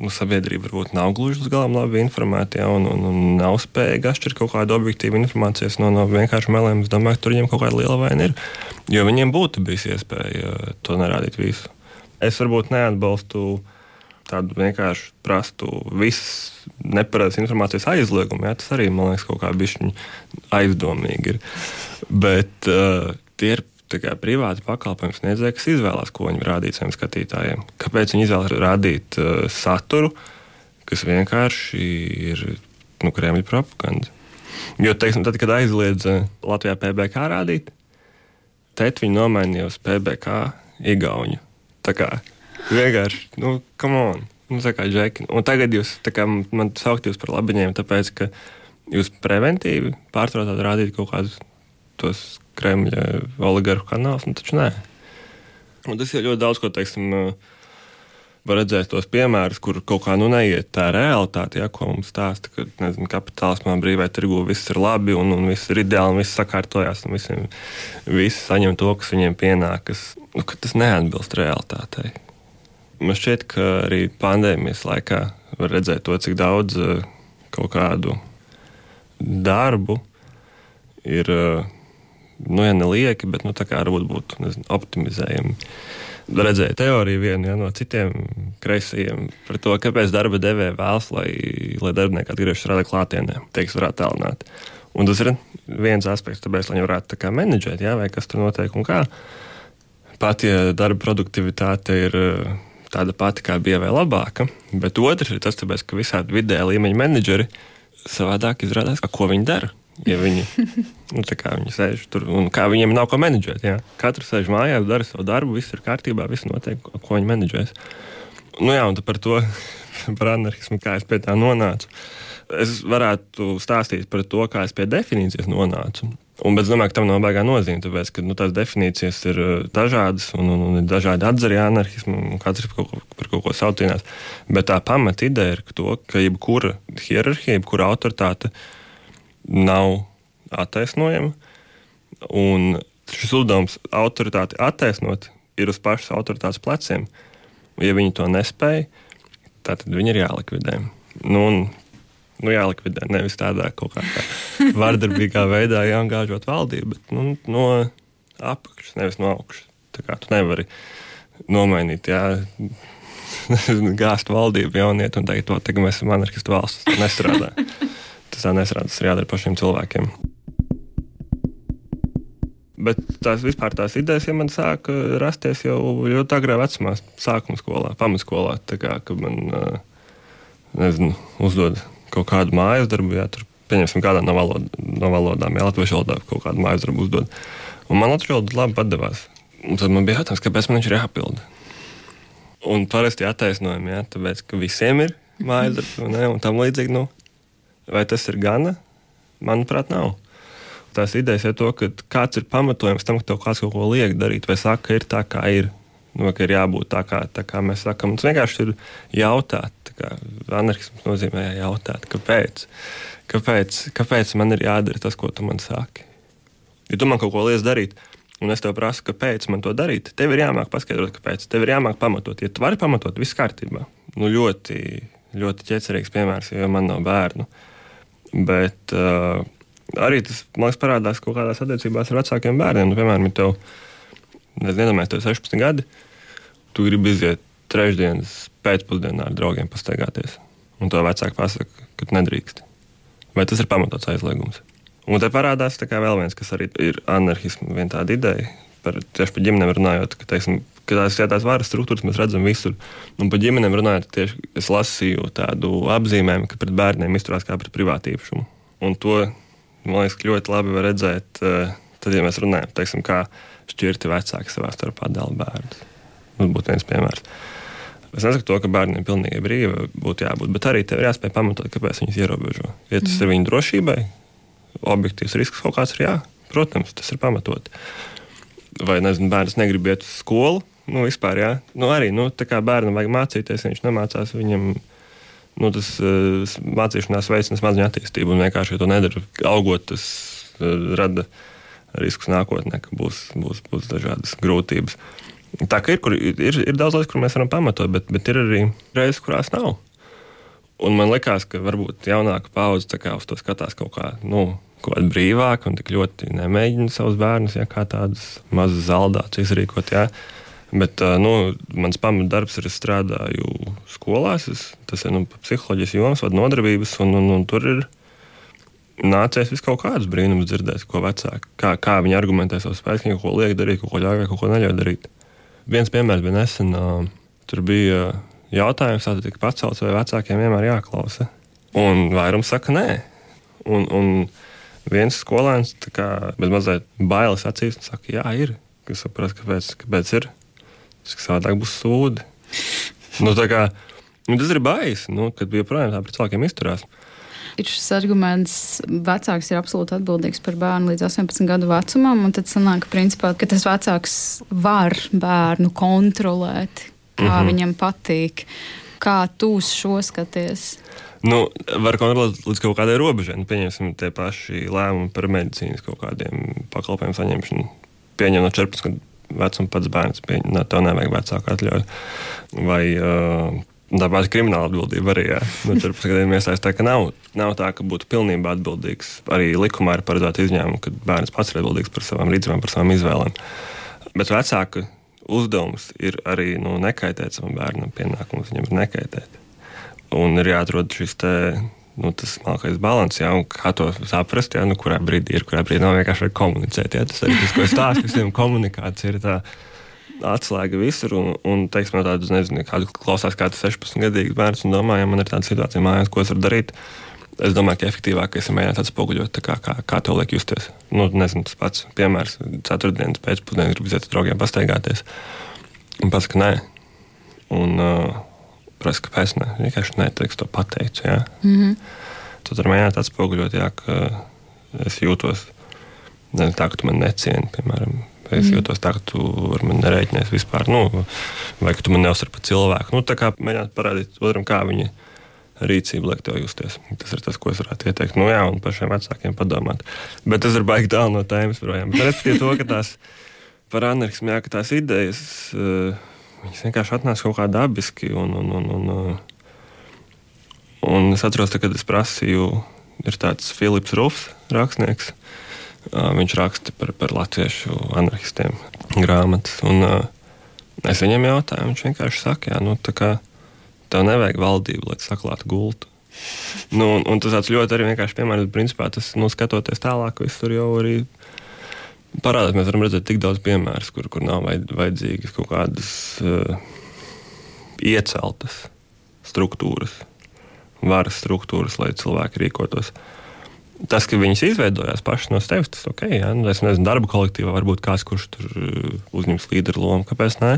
nu, sabiedrība varbūt nav gluži uz galam labi informēta ja, un, un, un nav spējīga atšķirt kaut kādu objektīvu informāciju no, no vienkārši meliem. Es domāju, ka tur viņiem kaut kāda liela vaina ir. Jo viņiem būtu bijis iespēja to nerādīt visu. Es varbūt neatbalstu tādu vienkārši prastu visas nepareizas informācijas aizliegumu. Jā, tas arī man liekas kaut kā bišķiņ aizdomīgi ir. Bet uh, tie ir kā, privāti pakalpojumu sniedzēji, kas izvēlās, ko viņi rādīt saviem skatītājiem. Kāpēc viņi izvēlas rādīt uh, saturu, kas vienkārši ir nu, Kremļa propaganda? Jo, teiksim, tad, kad aizliedza Latvijā PBK rādīt, tad viņi nomainīja uz PBK Igaunu. Tā kā vienkārši, nu, come on! Nu, kā, džeki. un tagad jūs kā, man saukt jūs par labiņiem, tāpēc, ka jūs preventīvi pārtraucāt rādīt kaut kādus tos Kremļa oligarhu kanālus, nu taču nē. Un tas ir ļoti daudz, ko teiksim, var redzēt tos piemērus, kur kaut kā nu, neiet tā realitāte, ja, ko mums stāsta, ka nezinu, kapitālismā brīvai tirgu viss ir labi un, un viss ir ideāli un viss sakārtojās un visiem, visi saņem to, kas viņiem pienākas. Nu, tas neatbilst realitātei. Man šķiet, ka arī pandēmijas laikā var redzēt to, cik daudz eh, kaut kādu darbu ir, eh, nu, ja nelieki, bet nu, tā kā varbūt būtu nezinu, optimizējami. Redzēju teoriju vienu ja, no citiem kreisajiem par to, kāpēc darba devēja vēlas, lai, lai darbinieki atgriežas strādāt klātienē, teiks, varētu tālināt. Un tas ir viens aspekts, tāpēc, lai viņi varētu tā menedžēt, ja, vai kas tur notiek un kā. Pat ja darba produktivitāte ir tāda pati, kā bija vai labāka. Bet otrs ir tas, tāpēc, ka visādi vidēja līmeņa menedžeri savādāk izrādās, ko viņi dara. Ja viņi, (laughs) nu, viņi sēž tur un kā viņiem nav ko menedžēt. Jā. Katrs sēž mājās, dara savu darbu, viss ir kārtībā, viss notiek, ko viņi menedžēs. Nu, jā, un par to (laughs) par anarchismu, kā es pie tā nonācu. Es varētu stāstīt par to, kā es pie definīcijas nonācu. Un, bet es domāju, ka tam nav baigā nozīme, tāpēc, ka nu, tās definīcijas ir uh, dažādas un, un, un ir dažādi atzari anarchismu, un katrs par kaut, ko, par kaut ko saucienās. Bet tā pamata ideja ir to, ka jebkura hierarhija, jebkura autoritāte nav attaisnojama. Un šis uzdevums autoritāti attaisnot ir uz pašas autoritātes pleciem. Ja viņi to nespēja, tad viņi ir jālikvidē. Nu, nu, jālikvidē nevis tādā kaut kādā (laughs) vardarbīgā veidā, jāangāžot valdību, bet nu, no apakšas, nevis no augšas. Tā kā tu nevari nomainīt, jā, (laughs) gāzt valdību jaunieti un teikt, to tagad mēs esam anarchistu valsts. Tas nestrādā. (laughs) Tas tā nestrādā, tas ir jādara pašiem cilvēkiem. Bet tās vispār tās idejas, ja man sāka rasties jau ļoti agrā vecumā, sākuma skolā, pamatskolā. Tā kā man, nezinu, uzdod kaut kādu mājas darbu, ja tur, pieņemsim, kādā no, valod, no valodām, ja latviešu valodā kaut kādu mājas darbu uzdod. Un man latviešu valoda labi padevās. Un tad man bija jautājums, kāpēc man viņš ir jāpilda. Un parasti attaisnojumi, ja, tāpēc, ka visiem ir mājas (laughs) darbs, un tam līdzīgi, nu, vai tas ir gana? Manuprāt, nav tās idejas ir to, ka kāds ir pamatojums tam, ka tev kāds kaut ko liek darīt, vai saka, ka ir tā, kā ir. Nu, ka ir jābūt tā, kā, tā kā mēs sakām. Tas vienkārši ir jautāt. Anarchisms nozīmē jautāt, kāpēc? Kāpēc, kāpēc man ir jādara tas, ko tu man saki? Ja tu man kaut ko liec darīt, un es tev prasu, kāpēc man to darīt, tev ir jāmāk paskaidrot, kāpēc. Tev ir jāmāk pamatot. Ja tu vari pamatot, viss kārtībā. Nu, ļoti, ļoti ķecerīgs piemērs, jo man nav bērnu. Bet uh, arī tas liekas, parādās kaut kādās attiecībās ar vecākiem bērniem. Nu, piemēram, ja tev, tev 16 gadi, tu gribi iziet trešdienas pēcpusdienā ar draugiem pastaigāties. Un to vecāki pasaka, ka nedrīkst. Vai tas ir pamatots aizliegums? Un te parādās vēl viens, kas arī ir anarchisms, viena tāda ideja. Par, tieši par ģimenēm runājot, ka, teiksim, ka tās, ja tās varas struktūras mēs redzam visur. Un par ģimenēm runājot, tieši es lasīju tādu apzīmējumu, ka pret bērniem izturās kā pret privātību. Un to man liekas, ļoti labi var redzēt, eh, tad, ja mēs runājam, teiksim, kā šķirti vecāki savā starpā dala bērnus. Tas būtu viens piemērs. Es nesaku to, ka bērniem pilnīgi brīvi būtu jābūt, bet arī tev ir jāspēj pamatot, kāpēc viņus ierobežo. Ja tas mm. ir viņu drošībai, objektīvs risks kaut kāds ir jā, protams, tas ir pamatot. Vai nezinu, bērns negrib iet uz skolu, nu vispār jā, nu arī, nu bērnam vajag mācīties, viņš nemācās, viņam nu, tas uh, mācīšanās veicina smadzeņu attīstību. Un vienkārši, ja to nedara, augot, tas uh, rada riskus nākotnē, ka būs, būs, būs dažādas grūtības. Tā ir, kur, ir, ir daudz lietas, kur mēs varam pamatot, bet, bet ir arī reizes, kurās nav. Un man liekas, ka varbūt jaunāka paudze uz to skatās kaut kā. Nu, Kaut kāda brīvāka un tik ļoti nemēģina savus bērnus, ja kā tādas mazas zaldātas izrīkot. Ja. Bet nu, mans pamatdarbs ir, es strādāju skolās, es, tas ir nu, psiholoģijas jomas, vadu nodarbības, un, un, un tur ir nācies vis kaut kādus brīnumus dzirdēt, ko vecāki, kā, kā viņi argumentē savu spēku, ko liek darīt, ko ļauj ko neļauj darīt. Viens piemērs bija nesen, tur bija jautājums, kāda tika pacelts, vai vecākiem vienmēr jāklausa. Un vairums saka, nē. Un, un viens skolēns, bez mazliet bailes acīs, saka, jā, ir. Kas saprast, kāpēc, kāpēc ir? savādāk būs sūdi. Nu, kā, nu, tas ir baisi, nu, kad joprojām tā pret cilvēkiem izturās. Ir šis arguments, vecāks ir absolūti atbildīgs par bērnu līdz 18 gadu vecumam, un tad sanāk, principā, ka tas vecāks var bērnu kontrolēt, kā mm -hmm. viņam patīk. Kā uz šo skaties? Nu, var kontrolēt līdz kaut kādai robežai. Nu, pieņemsim, tie paši lēmumi par medicīnas kaut kādiem pakalpojumu saņemšanu. Pieņem no 14 gadu vecuma pats bērns pieņem, tev nevajag vecāku atļauju. Vai, uh, Tāpat krimināla atbildība arī ir. Nu, tur gadiem iesaistē, ka nav, nav tā, ka būtu pilnībā atbildīgs. Arī likumā ir paredzēta izņēmuma, ka bērns pats ir atbildīgs par savām rīcībām, par savām izvēlēm. Bet vecāka uzdevums ir arī nu, nekaitēt savam bērnam, pienākums viņam ir nekaitēt. Un ir jāatrod šis te nu, balans, jā, un kā to saprast, jā, nu, kurā brīdī ir, kurā brīdī nav vienkārši komunicēt. Jā, tas arī tas, ko es stāstu, visiem komunikācija ir tā atslēga visur, un, un teiksim, tādas, nezinu, kādu klausās kā 16 gadīgs bērns un domā, ja man ir tāda situācija mājās, ko es varu darīt. Es domāju, ka efektīvākais ir mēģināt atspoguļot, kā, kā, kā to liek justies. Nu, nezinu, tas pats piemērs. Ceturtdienas pēcpusdienā gribu iziet ar draugiem pastaigāties. Un pats, ka nē. Un, uh, prasa, kāpēc ne. Vienkārši neteiks to pateicu. Jā. Mm -hmm. Tad ar mēģināt atspoguļot, jā, ka es jūtos ne, tā, ka tu man necieni, piemēram. Es mm. jūtos tā, ka tu ar mani nereiķinies vispār, nu, vai ka tu man neuzsver par cilvēku. Nu, tā kā mēģināt parādīt otram, kā viņa rīcība liek tev justies. Tas ir tas, ko es varētu ieteikt. Nu, jā, un pašiem vecākiem padomāt. Bet tas ir baigi tālu no tēmas projām. Respektīvi to, ka tās (laughs) par anarchismu, jā, ka tās idejas uh, vienkārši atnāca kaut kā dabiski. Un, un, un, un, un es atceros, tā, kad es prasīju, ir tāds Filips Rufs, rakstnieks. Uh, viņš raksta par, par latviešu anarchistiem grāmatas. Un, uh, es viņam jautāju, viņš vienkārši saka, jā, nu, tā kā tev nevajag valdību, lai saklātu gultu. Nu, un, un tas ļoti arī vienkārši piemērs, principā tas, nu, skatoties tālāk, tur jau arī parādās. Mēs varam redzēt tik daudz piemērus, kur, kur nav vajadzīgas kaut kādas uh, ieceltas struktūras, varas struktūras, lai cilvēki rīkotos. Tas, ka viņas izveidojās pašas no sevis, tas ok. Ja? Nu, es nezinu, darba kolektīvā varbūt kāds, kurš tur uh, uzņems līderu lomu, kāpēc ne?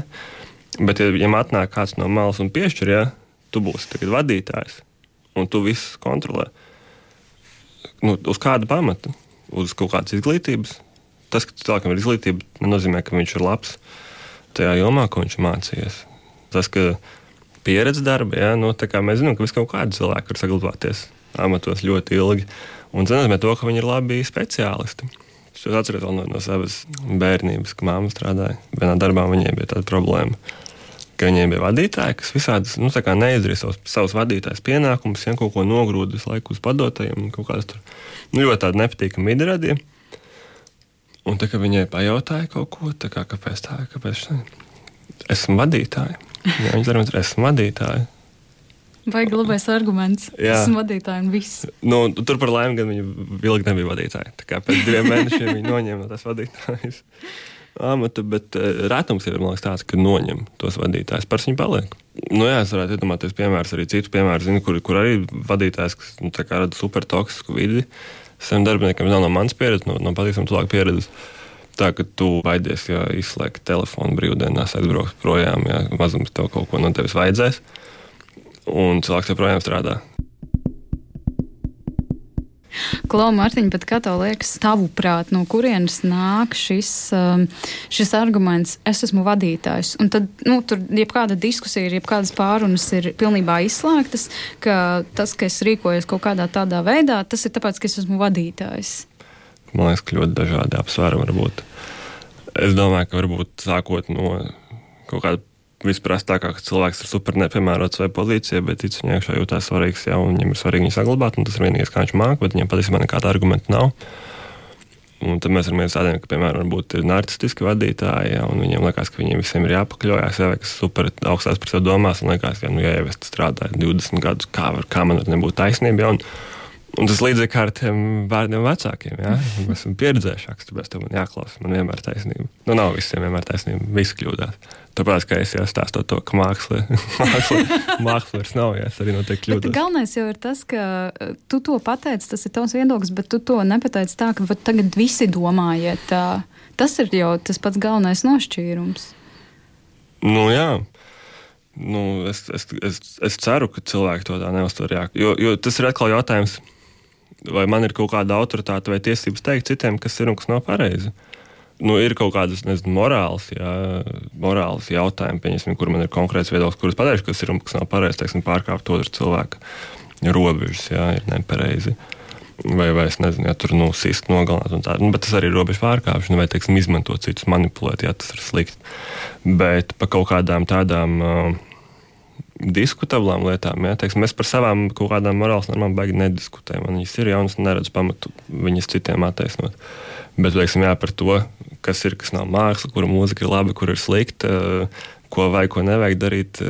Bet, ja viņam atnāk kāds no malas un piešķir, ja tu būsi vadītājs, un tu visu kontrolē. Nu, uz kāda pamata? Uz kaut kādas izglītības. Tas, ka cilvēkam ir izglītība, nenozīmē, ka viņš ir labs tajā jomā, ko viņš mācījies. Tas, ka pieredze darba, ja, nu, mēs zinām, ka vis kaut kādi cilvēki var saglabāties amatos ļoti ilgi. Un tas nozīmē to, ka viņi ir labi speciālisti. Es atceros no, no savas bērnības, kad māma strādāja vienā darbā, viņai bija tāda problēma ka viņiem bija vadītāji, kas visādi nu, neizdarīja savus, savus vadītājus pienākumus, ja kaut ko nogrūda visu laiku uz padotajiem, kaut kādas tur nu, ļoti nepatīkamas vidi radīja. Un tā kā viņai pajautāja kaut ko, kā, kāpēc tā, kāpēc tā? Esmu vadītāja. (laughs) Jā, viņa ir, esmu vadītāja. Vai glabājas arguments? Jā, esmu vadītāja un viss. Nu, tur par laimi gan viņa ilgi nebija vadītāja. Tā kā pēc diviem mēnešiem viņa noņēma no tās vadītājas amata, bet uh, retums ir liekas, tāds, ka noņem tos vadītājus. Par viņu paliek. Nu, jā, es varētu iedomāties, piemērs, arī citus piemērus, zinu, kur, kur arī vadītājs, kas nu, rada super toksisku vidi, saviem darbiniekiem nav no manas pieredzes, no, no patīkamas cilvēku pieredzes. Tā ka tu baidies, ja izslēgt telefonu brīvdienās, aizbraukt projām, ja mazums tev kaut ko no tevis vajadzēs. Un cilvēks joprojām strādā. Klau, Mārtiņ, bet kā tev liekas, tavuprāt, no kurienes nāk šis, um, šis arguments, es esmu vadītājs? Un tad, nu, tur jebkāda diskusija, jebkādas pārunas ir pilnībā izslēgtas, ka tas, ka es rīkojos kaut kādā tādā veidā, tas ir tāpēc, ka es esmu vadītājs. Man liekas, ka ļoti dažādi apsvērumi var būt. Es domāju, ka varbūt sākot no kaut kāda visprastākā, ka cilvēks ir super nepiemērots vai pozīcijā, bet tic, viņam iekšā jūtas svarīgs, jā, un viņam ir svarīgi viņu saglabāt, un tas ir vienīgais, kā viņš māca, bet viņam patiesībā nekāda argumenta nav. Un tad mēs varam tādiem, ka, piemēram, ir narcistiski vadītāji, ja, un viņiem liekas, ka viņiem visiem ir jāpakļaujas, ja, kas super augstās par sevi domās, un liekas, ka, nu, ja jau es strādāju 20 gadus, kā, var, kā man var nebūt taisnība. Ja, un, Un tas līdzīgi ar tiem bērniem vecākiem. Ja? (laughs) Mēs esam pieredzējušāki, tāpēc tam jāklausa. Man vienmēr ir taisnība. Nu, nav visiem vienmēr taisnība. Visi kļūdās. Tāpēc, ka es jau stāstu to, ka (laughs) māksla, māksla, vairs nav, ja es arī noteikti kļūdos. Galvenais jau ir tas, ka uh, tu to pateici, tas ir tavs viedoklis, bet tu to nepateici tā, ka tagad visi domājiet. Tas ir jau tas pats galvenais nošķīrums. Nu, jā. Nu, es, es, es, es ceru, ka cilvēki to tā neuztver. Jo, jo tas ir atkal jautājums vai man ir kaut kāda autoritāte vai tiesības teikt citiem, kas ir un kas nav pareizi. Nu, ir kaut kādas nezinu, morāls, jā, morāls jautājumi, pieņasim, kur man ir konkrēts viedoklis, kurus pateikšu, kas ir un kas nav pareizi, teiksim, pārkāpt otru cilvēku robežas, jā, ir nepareizi. Vai, vai es nezinu, ja tur nu, sist, nogalināt, un tā. Nu, bet tas arī ir robežu pārkāpšana, vai teiksim, izmantot citus, manipulēt, ja tas ir slikti. Bet par kaut kādām tādām. Uh, diskutablām lietām. Ja? Teiksim, mēs par savām kaut kādām morāles normām baigi nediskutējam. Man viņas ir jaunas, neredzu pamatu viņas citiem attaisnot. Bet teiksim, jā, par to, kas ir, kas nav māksla, kura mūzika ir laba, kur ir slikta, ko vajag, ko nevajag darīt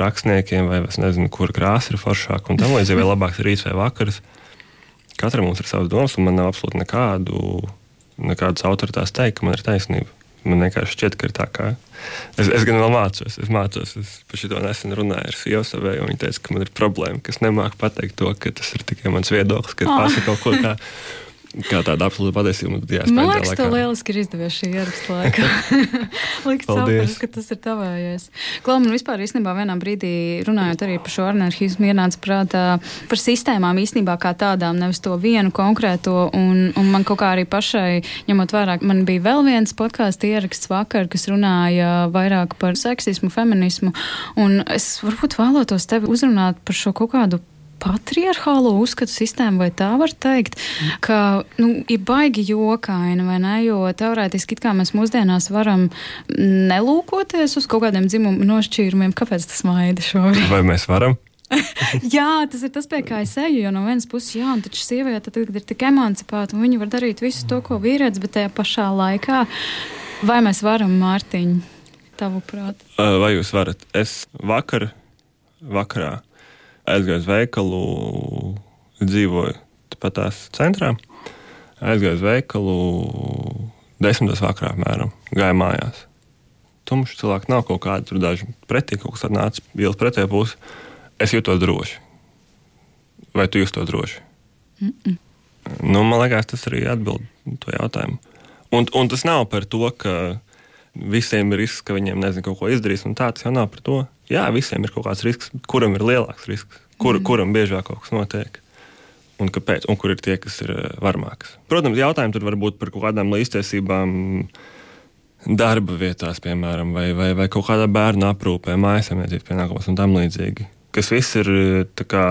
rakstniekiem, vai es nezinu, kur krāsa ir foršāka un tam līdzīgi, vai (laughs) labāks rīts vai vakars. Katram mums ir savs domas, un man nav absolūti nekādu, nekādas autoritātes teikt, ka man ir taisnība. Man vienkārši šķiet, ka ir tā, ka es, es gan vēl mācos. Es mācos, es par šo nesen runāju ar sievu savēju, un viņa teica, ka man ir problēma, ka es nemāku pateikt to, ka tas ir tikai mans viedoklis, ka oh. pasaku kaut ko tādu (laughs) kā tāda absolūta patiesība. Man liekas, tev lieliski ir izdevies šī ieraksta laikā. (laughs) Likt saprast, ka tas ir tavējais. Klau, man vispār īstenībā vienā brīdī runājot arī par šo anarchismu ienāca prātā par sistēmām īstenībā kā tādām, nevis to vienu konkrēto. Un, un man kaut kā arī pašai, ņemot vērā, man bija vēl viens podkāstu ieraksts vakar, kas runāja vairāk par seksismu, feminismu. Un es varbūt vēlētos tevi uzrunāt par šo kaut kādu patriarchālo uzskatu sistēmu, vai tā var teikt, ka nu, ir baigi jokaini, vai ne? Jo teorētiski kā mēs mūsdienās varam nelūkoties uz kaut kādiem dzimumu nošķīrumiem. Kāpēc tas maida šobrīd? Vai mēs varam? (laughs) jā, tas ir tas, pie kā es eju. Jo no vienas puses, jā, taču sieviete tagad ir tik emancipēta, un viņa var darīt visu to, ko vīrietis, bet tajā pašā laikā, vai mēs varam, Mārtiņ, tavuprāt? Vai jūs varat? Es vakar, vakarā aizgāju uz veikalu, dzīvoju pat tās centrā. Aizgāju uz veikalu desmitos vakarā, apmēram, gāju mājās. Tumšs cilvēks nav kaut kāda, tur daži pretī kaut kas nāca, ielas pretējā pusē. Es jūtos droši. Vai tu jūties droši? Mm -mm. Nu, man liekas, tas arī atbild to jautājumu. Un, un tas nav par to, ka visiem ir risks, ka viņiem nezinu, kaut ko izdarīs. Tā tas jau nav par to. Jā, visiem ir kaut kāds risks, kuram ir lielāks risks, kur, mm. kuram biežāk kaut kas notiek un kāpēc, un kur ir tie, kas ir eh, varmākas. Protams, jautājumi tur var būt par kaut kādām līdztiesībām darba vietās, piemēram, vai, vai, vai kaut kādā bērnu aprūpē, mājasemniecības pienākumos un tam līdzīgi. Kas viss ir eh, kā,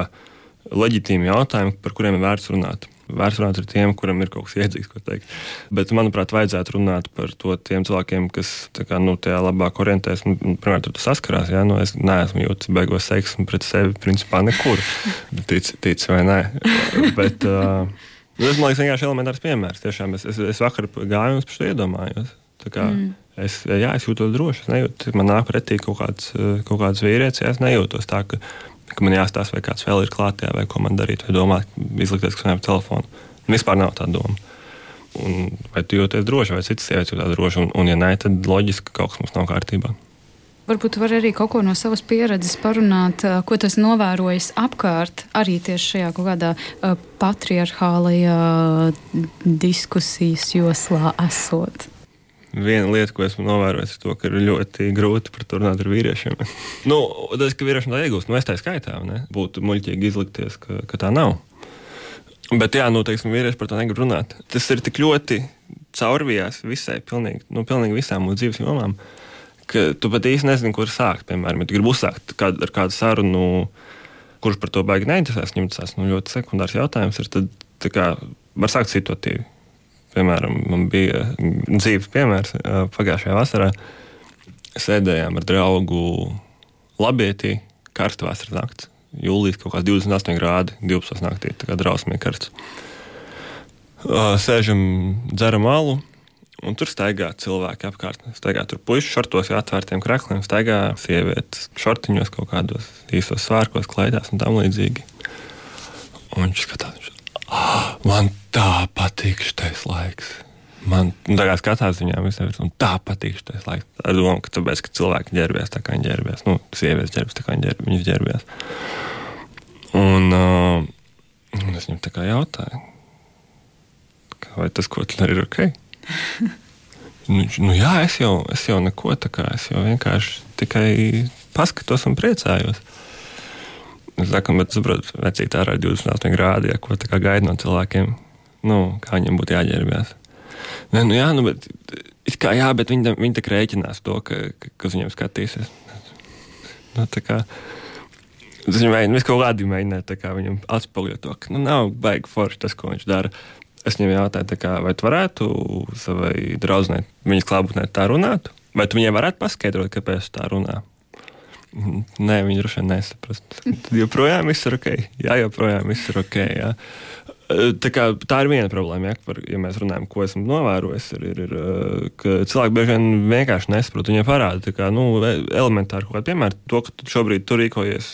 leģitīmi jautājumi, par kuriem ir vērts runāt. Vērts runāt ar tiem, kuriem ir kaut kas iedzīgs, ko teikt. Bet, manuprāt, vajadzētu runāt par to tiem cilvēkiem, kas kā, nu, tajā labāk orientēs. Nu, pirmkārt, tur saskarās. Ja? Nu, es neesmu jūtis beigos seksmu pret sevi, principā nekur. (laughs) Tic, tic vai nē. Bet, uh, tas man liekas vienkārši elementārs piemērs. Tiešām es, es, es vakar gāju un es par to iedomājos. Mm. Es, jā, es jūtos droši. Es nejūtu, man nāk pretī kaut kāds, kaut kāds vīrietis. Jā, es nejūtos tā, ka ka man jāstāsta, vai kāds vēl ir klātā, vai ko man darīt, vai domāt, izlikties, ka man ir telefons. Vispār nav tāda doma. Un vai tu jūties droši, vai citas sievietes jūtas droši, un, un ja nē, tad loģiski ka kaut kas mums nav kārtībā. Varbūt var arī kaut ko no savas pieredzes parunāt, ko tas novērojis apkārt, arī tieši šajā kaut kādā patriarchālajā diskusijas joslā esot viena lieta, ko esmu novērojis, ir tas, ka ir ļoti grūti par to runāt ar vīriešiem. nu, tas, ka vīriešiem tā iegūst, nu, es tā skaitā, ne? būtu muļķīgi izlikties, ka, ka tā nav. Bet, jā, nu, teiksim, vīrieši par to negrib runāt. Tas ir tik ļoti caurvijās visai, pilnīgi, nu, pilnīgi visām mūsu dzīves jomām, ka tu pat īsti nezini, kur sākt. Piemēram, ja tu gribi uzsākt kād, ar kādu sarunu, kurš par to baigi neinteresēs, viņam tas nu, ļoti sekundārs jautājums ir, tad kā, var sākt situatīvi. Piemēram, man bija dzīves piemērs pagājušajā vasarā. Sēdējām ar draugu Labietī, karsta vasaras naktis. Jūlijas kaut kāds 28 grādi, 12 naktī, tā kā drausmīgi karsts. Sēžam, dzeram alu, un tur staigā cilvēki apkārt. Staigā tur puikas šortos, atvērtiem krākliem, staigā sievietes šortiņos, kaut kādos īsos svārkos, klaidās un tam līdzīgi. Un viņš skatās, oh, man tā patīk šis laiks. Man nu, tā kā skatās viņām, visiem, tā patīk šis laiks. Ar domu, ka, tāpēc, ka cilvēki ģērbies tā kā viņi ģērbies. Nu, sievietes ģērbjas tā kā ģērb, viņas ģērbies. Un, uh, un es viņam tā kā jautāju, vai tas, ko tu dari, ir ok? (laughs) nu, nu, jā, es jau, es jau neko tā kā, es jau vienkārši tikai paskatos un priecājos. Saku, bet saprotu, vecīt ārā ir 28 grādi, ja ko tā kā gaida no cilvēkiem nu, kā viņam būtu jāģērbjas. Nē, nu, jā, nu, bet, kā, jā, bet viņi, viņi tā rēķinās to, ka, ka, kas viņiem skatīsies. Nu, kā, tas viņam mēģina, kaut kādā mēģināt viņam atspoguļot to, ka nu, nav baigi forši tas, ko viņš dara. Es viņam jautāju, kā, vai tu varētu savai draudzenei, viņas klātbūtnē tā runāt, vai tu viņai varētu paskaidrot, kāpēc tā runā. Nē, viņi droši vien nesaprast. Tad joprojām viss ir ok. Jā, joprojām viss ir ok. Jā. Tā, kā, tā ir viena problēma, ja, par, ja mēs runājam, ko esmu novērojis. Ir, ir, ir, ka cilvēki bieži vien vienkārši nesaprot. Viņiem parāda kā, nu, elementāri kaut kādu piemēru. To, ka tu šobrīd tur rīkojies,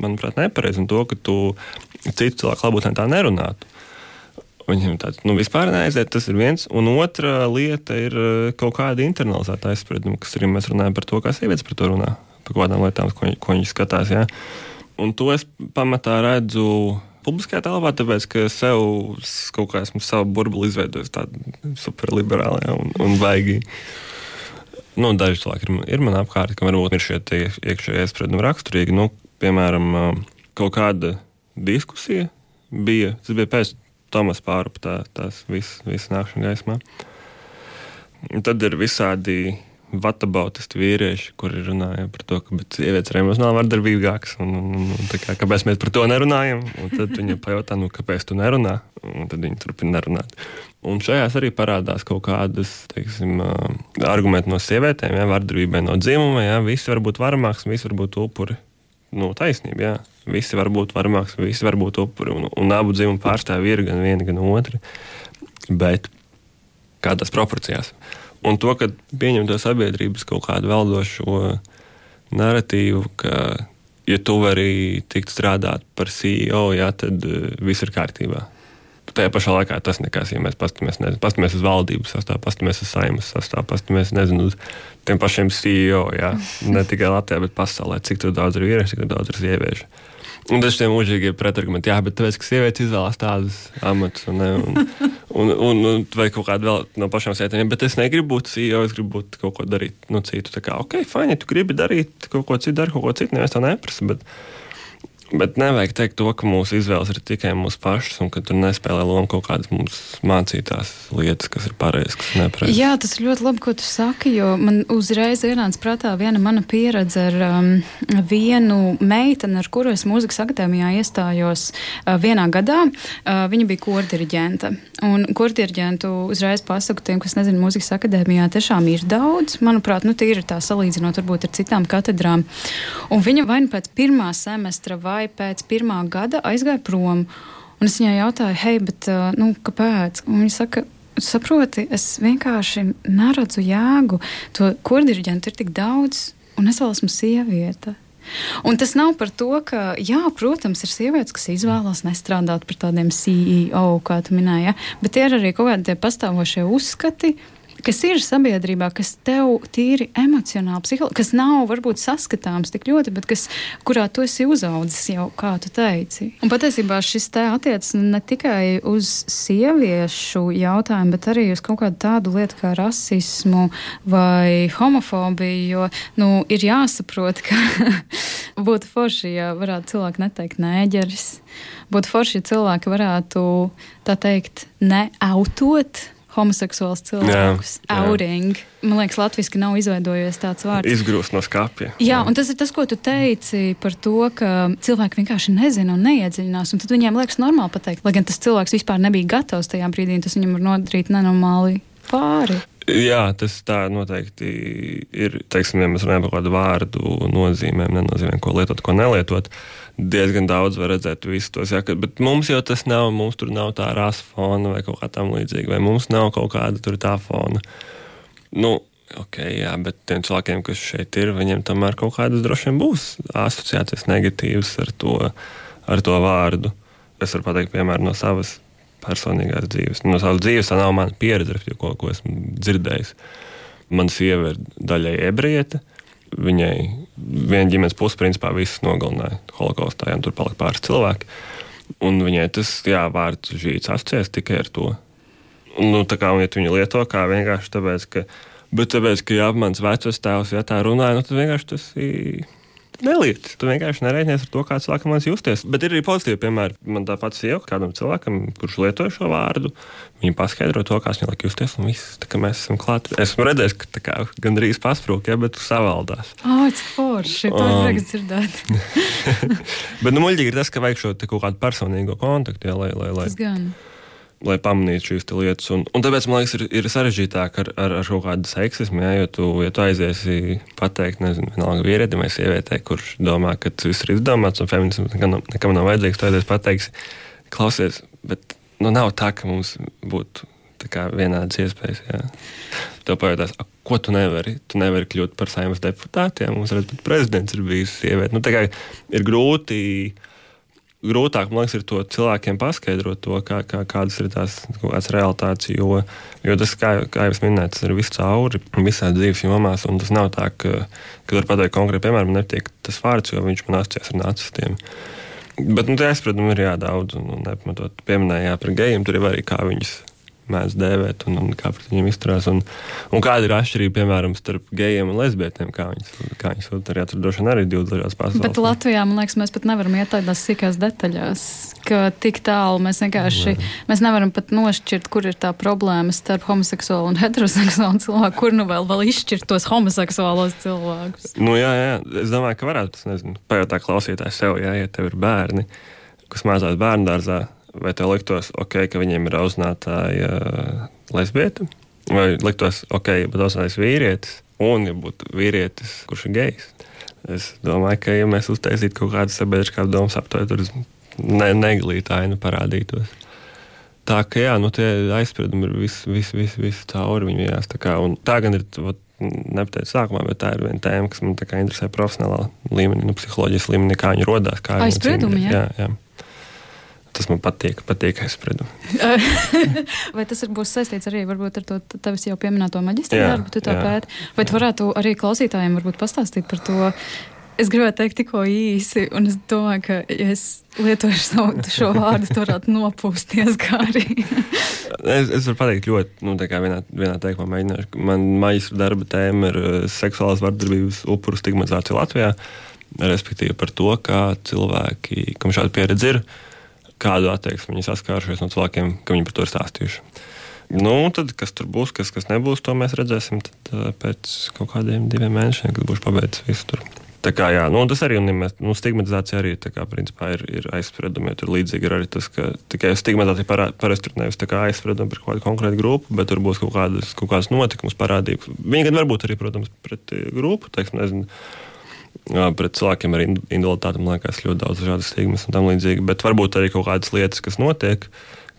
manuprāt, nepareizi, un to, ka tu citu cilvēku labotnē tā nerunātu. Viņam tāds nu, vispār neaiziet, tas ir viens. Un otra lieta ir kaut kāda internalizēta aizsprieduma, kas arī mēs runājam par to, kā sievietes par to runā, par kādām lietām, ko, ko viņi skatās. Ja. Un to es pamatā redzu publiskajā telpā, tāpēc ka sev kaut kā esmu savu burbuli izveidojis tādu superliberālu ja, un, un baigi. Nu, daži cilvēki ir, ir man apkārt, kam varbūt ir šie iekšējie spriedumi raksturīgi. Nu, piemēram, kaut kāda diskusija bija, tas bija pēc Tomas pārupa tā, tās visas vis nākšanas gaismā. Tad ir visādi vatabautisti vīrieši, kuri runāja par to, ka sievietes ir emocionāli vardarbīgākas. Un, un, un, kā, kāpēc mēs par to nerunājam? Un tad viņi pajautā, nu, kāpēc tu nerunā? Un tad viņi turpina nerunāt. Un šajās arī parādās kaut kādas teiksim, argumenti no sievietēm, ja, vardarbībai no dzimuma. Ja, visi var būt varmāks, visi var būt upuri. Nu, taisnība, jā. Visi var būt varmāks, visi var būt upuri. Un, un abu dzimumu pārstāvji ir gan viena, gan otra. Bet kādās proporcijās? Un to, ka pieņem to sabiedrības kaut kādu valdošo narratīvu, ka, ja tu vari tikt strādāt par CEO, jā, tad uh, viss ir kārtībā. Tajā pašā laikā tas nekas, ja mēs paskatāmies uz valdības sastāvu, paskatāmies uz saimnes sastāvu, paskatāmies uz tiem pašiem CEO, jā, (laughs) ne tikai Latvijā, bet pasaulē, cik daudz ir vīriešu, cik daudz ir sieviešu. Un tas ir mūžīgi pretargumenti. Jā, bet tāpēc, ka sievietes izvēlas tādus amatus, un, un, (laughs) un, un, un vai kaut kādu vēl no pašām sievietēm. Bet es negribu būt CEO, es gribu būt kaut ko darīt nu, citu. Tā kā, ok, fini, ja tu gribi darīt kaut ko citu, dari kaut ko citu, neviens to neprasa. Bet, Bet nevajag teikt to, ka mūsu izvēles ir tikai mūsu pašas, un ka tur nespēlē lomu kaut kādas mums mācītās lietas, kas ir pareizas, kas ir nepareizas. Jā, tas ir ļoti labi, ko tu saki, jo man uzreiz ienāca prātā viena mana pieredze ar um, vienu meiteni, ar kuru es mūzikas akadēmijā iestājos uh, vienā gadā. Uh, viņa bija kordiriģente. Un kordiriģentu uzreiz pasaku tiem, kas nezina, mūzikas akadēmijā tiešām ir daudz. Manuprāt, nu, tīri tā salīdzinot varbūt ar citām katedrām. Un viņa vai nu pēc pirmā semestra vai vai pēc pirmā gada aizgāja prom. Un es viņai jautāju, hei, bet nu, kāpēc? Un viņa saka, saproti, es vienkārši neredzu jēgu. To kurdiriģentu ir tik daudz, un es vēl esmu sieviete. Un tas nav par to, ka, jā, protams, ir sievietes, kas izvēlas nestrādāt par tādiem CEO, kā tu minēji, ja? bet ir arī kaut kādi pastāvošie uzskati, kas ir sabiedrībā, kas tev tīri emocionāli, psiholoģiski, kas nav varbūt saskatāms tik ļoti, bet kas, kurā tu esi uzaudzis jau, kā tu teici. Un patiesībā šis te attiecas ne tikai uz sieviešu jautājumu, bet arī uz kaut kādu tādu lietu kā rasismu vai homofobiju, jo, nu, ir jāsaprot, ka (laughs) būtu forši, ja varētu cilvēki neteikt nēģeris. Būtu forši, ja cilvēki varētu, tā teikt, neautot homoseksuāls cilvēkus. Outing. Man liekas, latviešu nav izveidojies tāds vārds. Izgrūst no skāpja. Jā, jā, un tas ir tas, ko tu teici par to, ka cilvēki vienkārši nezina un neiedziļinās. Un tad viņiem liekas normāli pateikt, lai gan tas cilvēks vispār nebija gatavs tajā brīdī, un tas viņam var nodarīt nenormāli pāri. Jā, tas tā noteikti ir. Teiksim, ja mēs runājam par kādu vārdu nozīmēm, nenozīmēm, ko lietot, ko nelietot. Diezgan daudz var redzēt visus tos, jā, bet mums jau tas nav. Mums tur nav tā rasa fona vai kaut kā tam līdzīga, vai mums nav kaut kāda tur tā fona. Nu, ok, jā, bet tiem cilvēkiem, kas šeit ir, viņiem tomēr kaut kādas droši vien būs asociācijas negatīvas ar to, ar to vārdu. Es varu pateikt, piemēram, no savas personīgās dzīves. No savas dzīves tā nav mana pieredze, ko, ko esmu dzirdējis. Mana sieva ir daļai ebrejiete. Viņai viena ģimenes puse, principā, visus nogalināja holokaustā, un tur palika pāris cilvēki. Un viņai tas jā, vārds žīts asociēs tikai ar to. Nu, tā kā viņi lieto kā vienkārši tāpēc, ka, bet tāpēc, ka jā, mans vecais tēvs, ja tā runāja, nu, tad vienkārši tas ir neliec. Tu vienkārši nereiķinies ar to, kā cilvēkam liekas justies. Bet ir arī pozitīvi piemēri. Man tā pati sieva, kādam cilvēkam, kurš lietoja šo vārdu, viņa paskaidro to, kā viņam liekas justies. Un viss, tā kā mēs esam klāti. Esmu redzējis, ka kā, gandrīz pasprūk, ja, bet tu savaldās. Oh, cik forši! To um, vajag dzirdēt. (laughs) bet nu, muļķīgi ir tas, ka vajag šo kaut kādu personīgo kontaktu, ja, lai, lai, lai. Tas gan lai pamanītu šīs lietas. Un, un tāpēc man liekas, ir, ir sarežģītāk ar, ar, ar kaut kādu seksismu. Ja, jo tu, ja tu aiziesi pateikt, nezinu, vienalga vīrietim vai sievietei, kurš domā, ka tas viss ir izdomāts un feminisms nekam, nekam nav vajadzīgs, tu aizies pateiks, klausies, bet nu, nav tā, ka mums būtu. Vienādas iespējas. Jā. Tev pajautās, ko tu nevari? Tu nevari kļūt par saimnes deputātiem. Mums redz, prezidents ir bijis sieviete. Nu, ir grūti grūtāk liekas, ir to cilvēkiem paskaidrot, to, kā, kā, kādas ir tās realitātes. Jo, jo tas, kā, kā jau minēju, tas ir viscauri, visās dzīves jomās. Tas nav tā, ka, kad var pateikt konkrēti, piemēram, netiek tas vārds, jo viņš man asociēs ar nacistiem. Bet nu, tie aizspriedumi ir jādaudz, un, un nepamatot pieminējāt par gejiem, tur ir arī kā viņus mēdz dēvēt un, un kā pret viņiem izturās. Un, un kāda ir atšķirība, piemēram, starp gejiem un lesbietēm, kā viņas, kā viņas arī atrodas arī divas dažādas pasaules. Bet Latvijā, man liekas, mēs pat nevaram iet tādās sīkās detaļās, ka tik tālu mēs vienkārši, ne. mēs nevaram pat nošķirt, kur ir tā problēma starp homoseksuālu un (laughs) heteroseksuālu cilvēku, kur nu vēl, vēl izšķirt tos homoseksuālos cilvēkus. Nu, jā, jā, es domāju, ka varētu, nezinu, pajautāt klausītāju sev, jā, ja tev ir bērni, kas mācās bērnu dārzā vai tev liktos ok, ka viņiem ir audzinātāja uh, lesbieta, vai liktos ok, bet audzinātājs vīrietis, un ja būtu vīrietis, kurš ir gejs. Es domāju, ka ja mēs uztaisītu kaut kādu sabiedriskā domas aptauju, tur ne, neglīta aina parādītos. Tā kā jā, nu, tie aizspriedumi ir visi, visi, visi, visi cauri viņiem. Tā, tā gan ir. Vat, nepateicu sākumā, bet tā ir viena tēma, kas man interesē profesionālā līmenī, nu, psiholoģijas līmenī, kā viņi radās. Aizspriedumi, jā. jā, jā. Tas man patīk, patīk aizspriedumi. (laughs) Vai tas būs saistīts arī ar to tevis jau pieminēto maģistra darbu, tu tā pēti? Vai tu varētu arī klausītājiem pastāstīt par to? Es gribēju teikt tikko īsi, un es domāju, ka, ja es lietoju šo, šo vārdu, tad varētu nopūsties kā arī. (laughs) es, es varu pateikt ļoti, nu, tā kā vienā, vienā teikumā mēģināšu. Man maģistra darba tēma ir eh, seksuālās vardarbības upuru stigmatizācija Latvijā, respektīvi par to, kā cilvēki, kam šāda pieredze ir, uh, kādu attieksmi viņi saskārušies no cilvēkiem, ka viņi par to ir stāstījuši. Nu, tad, kas tur būs, kas, kas nebūs, to mēs redzēsim tad, uh, pēc kaut kādiem diviem mēnešiem, kad būšu pabeidzis visu tur. Tā kā, jā, nu, tas arī ir nu, stigmatizācija, arī kā, principā, ir, ir aizspriedumi. Tur līdzīgi ir arī tas, ka tikai stigmatizācija parasti ir nevis aizspriedumi par kādu konkrētu grupu, bet tur būs kaut kādas, kaut kādas notikumus, parādības. Viņi gan varbūt arī, protams, pret uh, grupu, teiksim, nezinu pret cilvēkiem ar invaliditāti, man liekas, ļoti daudz dažādas stigmas un tam līdzīgi. Bet varbūt arī kaut kādas lietas, kas notiek,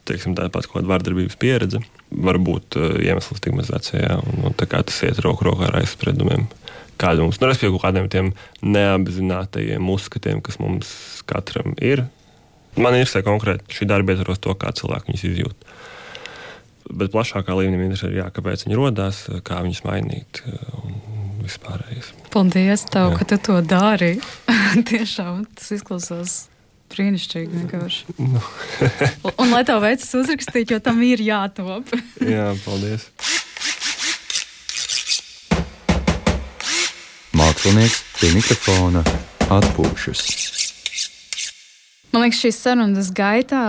teiksim, tāpat kāda vardarbības pieredze, var būt uh, iemesls stigmatizācijā. Un, un, tas iet roku rokā ar aizspriedumiem. Kāda mums, nu, respektīvi, kaut kādiem tiem neapzinātajiem uzskatiem, kas mums katram ir. Man ir konkrēti šī darba ietvaros to, kā cilvēki viņus izjūt. Bet plašākā līmenī interesē, jā, kāpēc viņi radās, kā viņus mainīt. Un, vispārējais. Paldies, tev, Jā. ka tu to dari. (laughs) Tiešām tas izklausās brīnišķīgi vienkārši. Nu. (laughs) un, un lai tev veicas uzrakstīt, jo tam ir jātop. (laughs) Jā, paldies. Mākslinieks pie mikrofona atpūšas. Man liekas, šīs sarunas gaitā,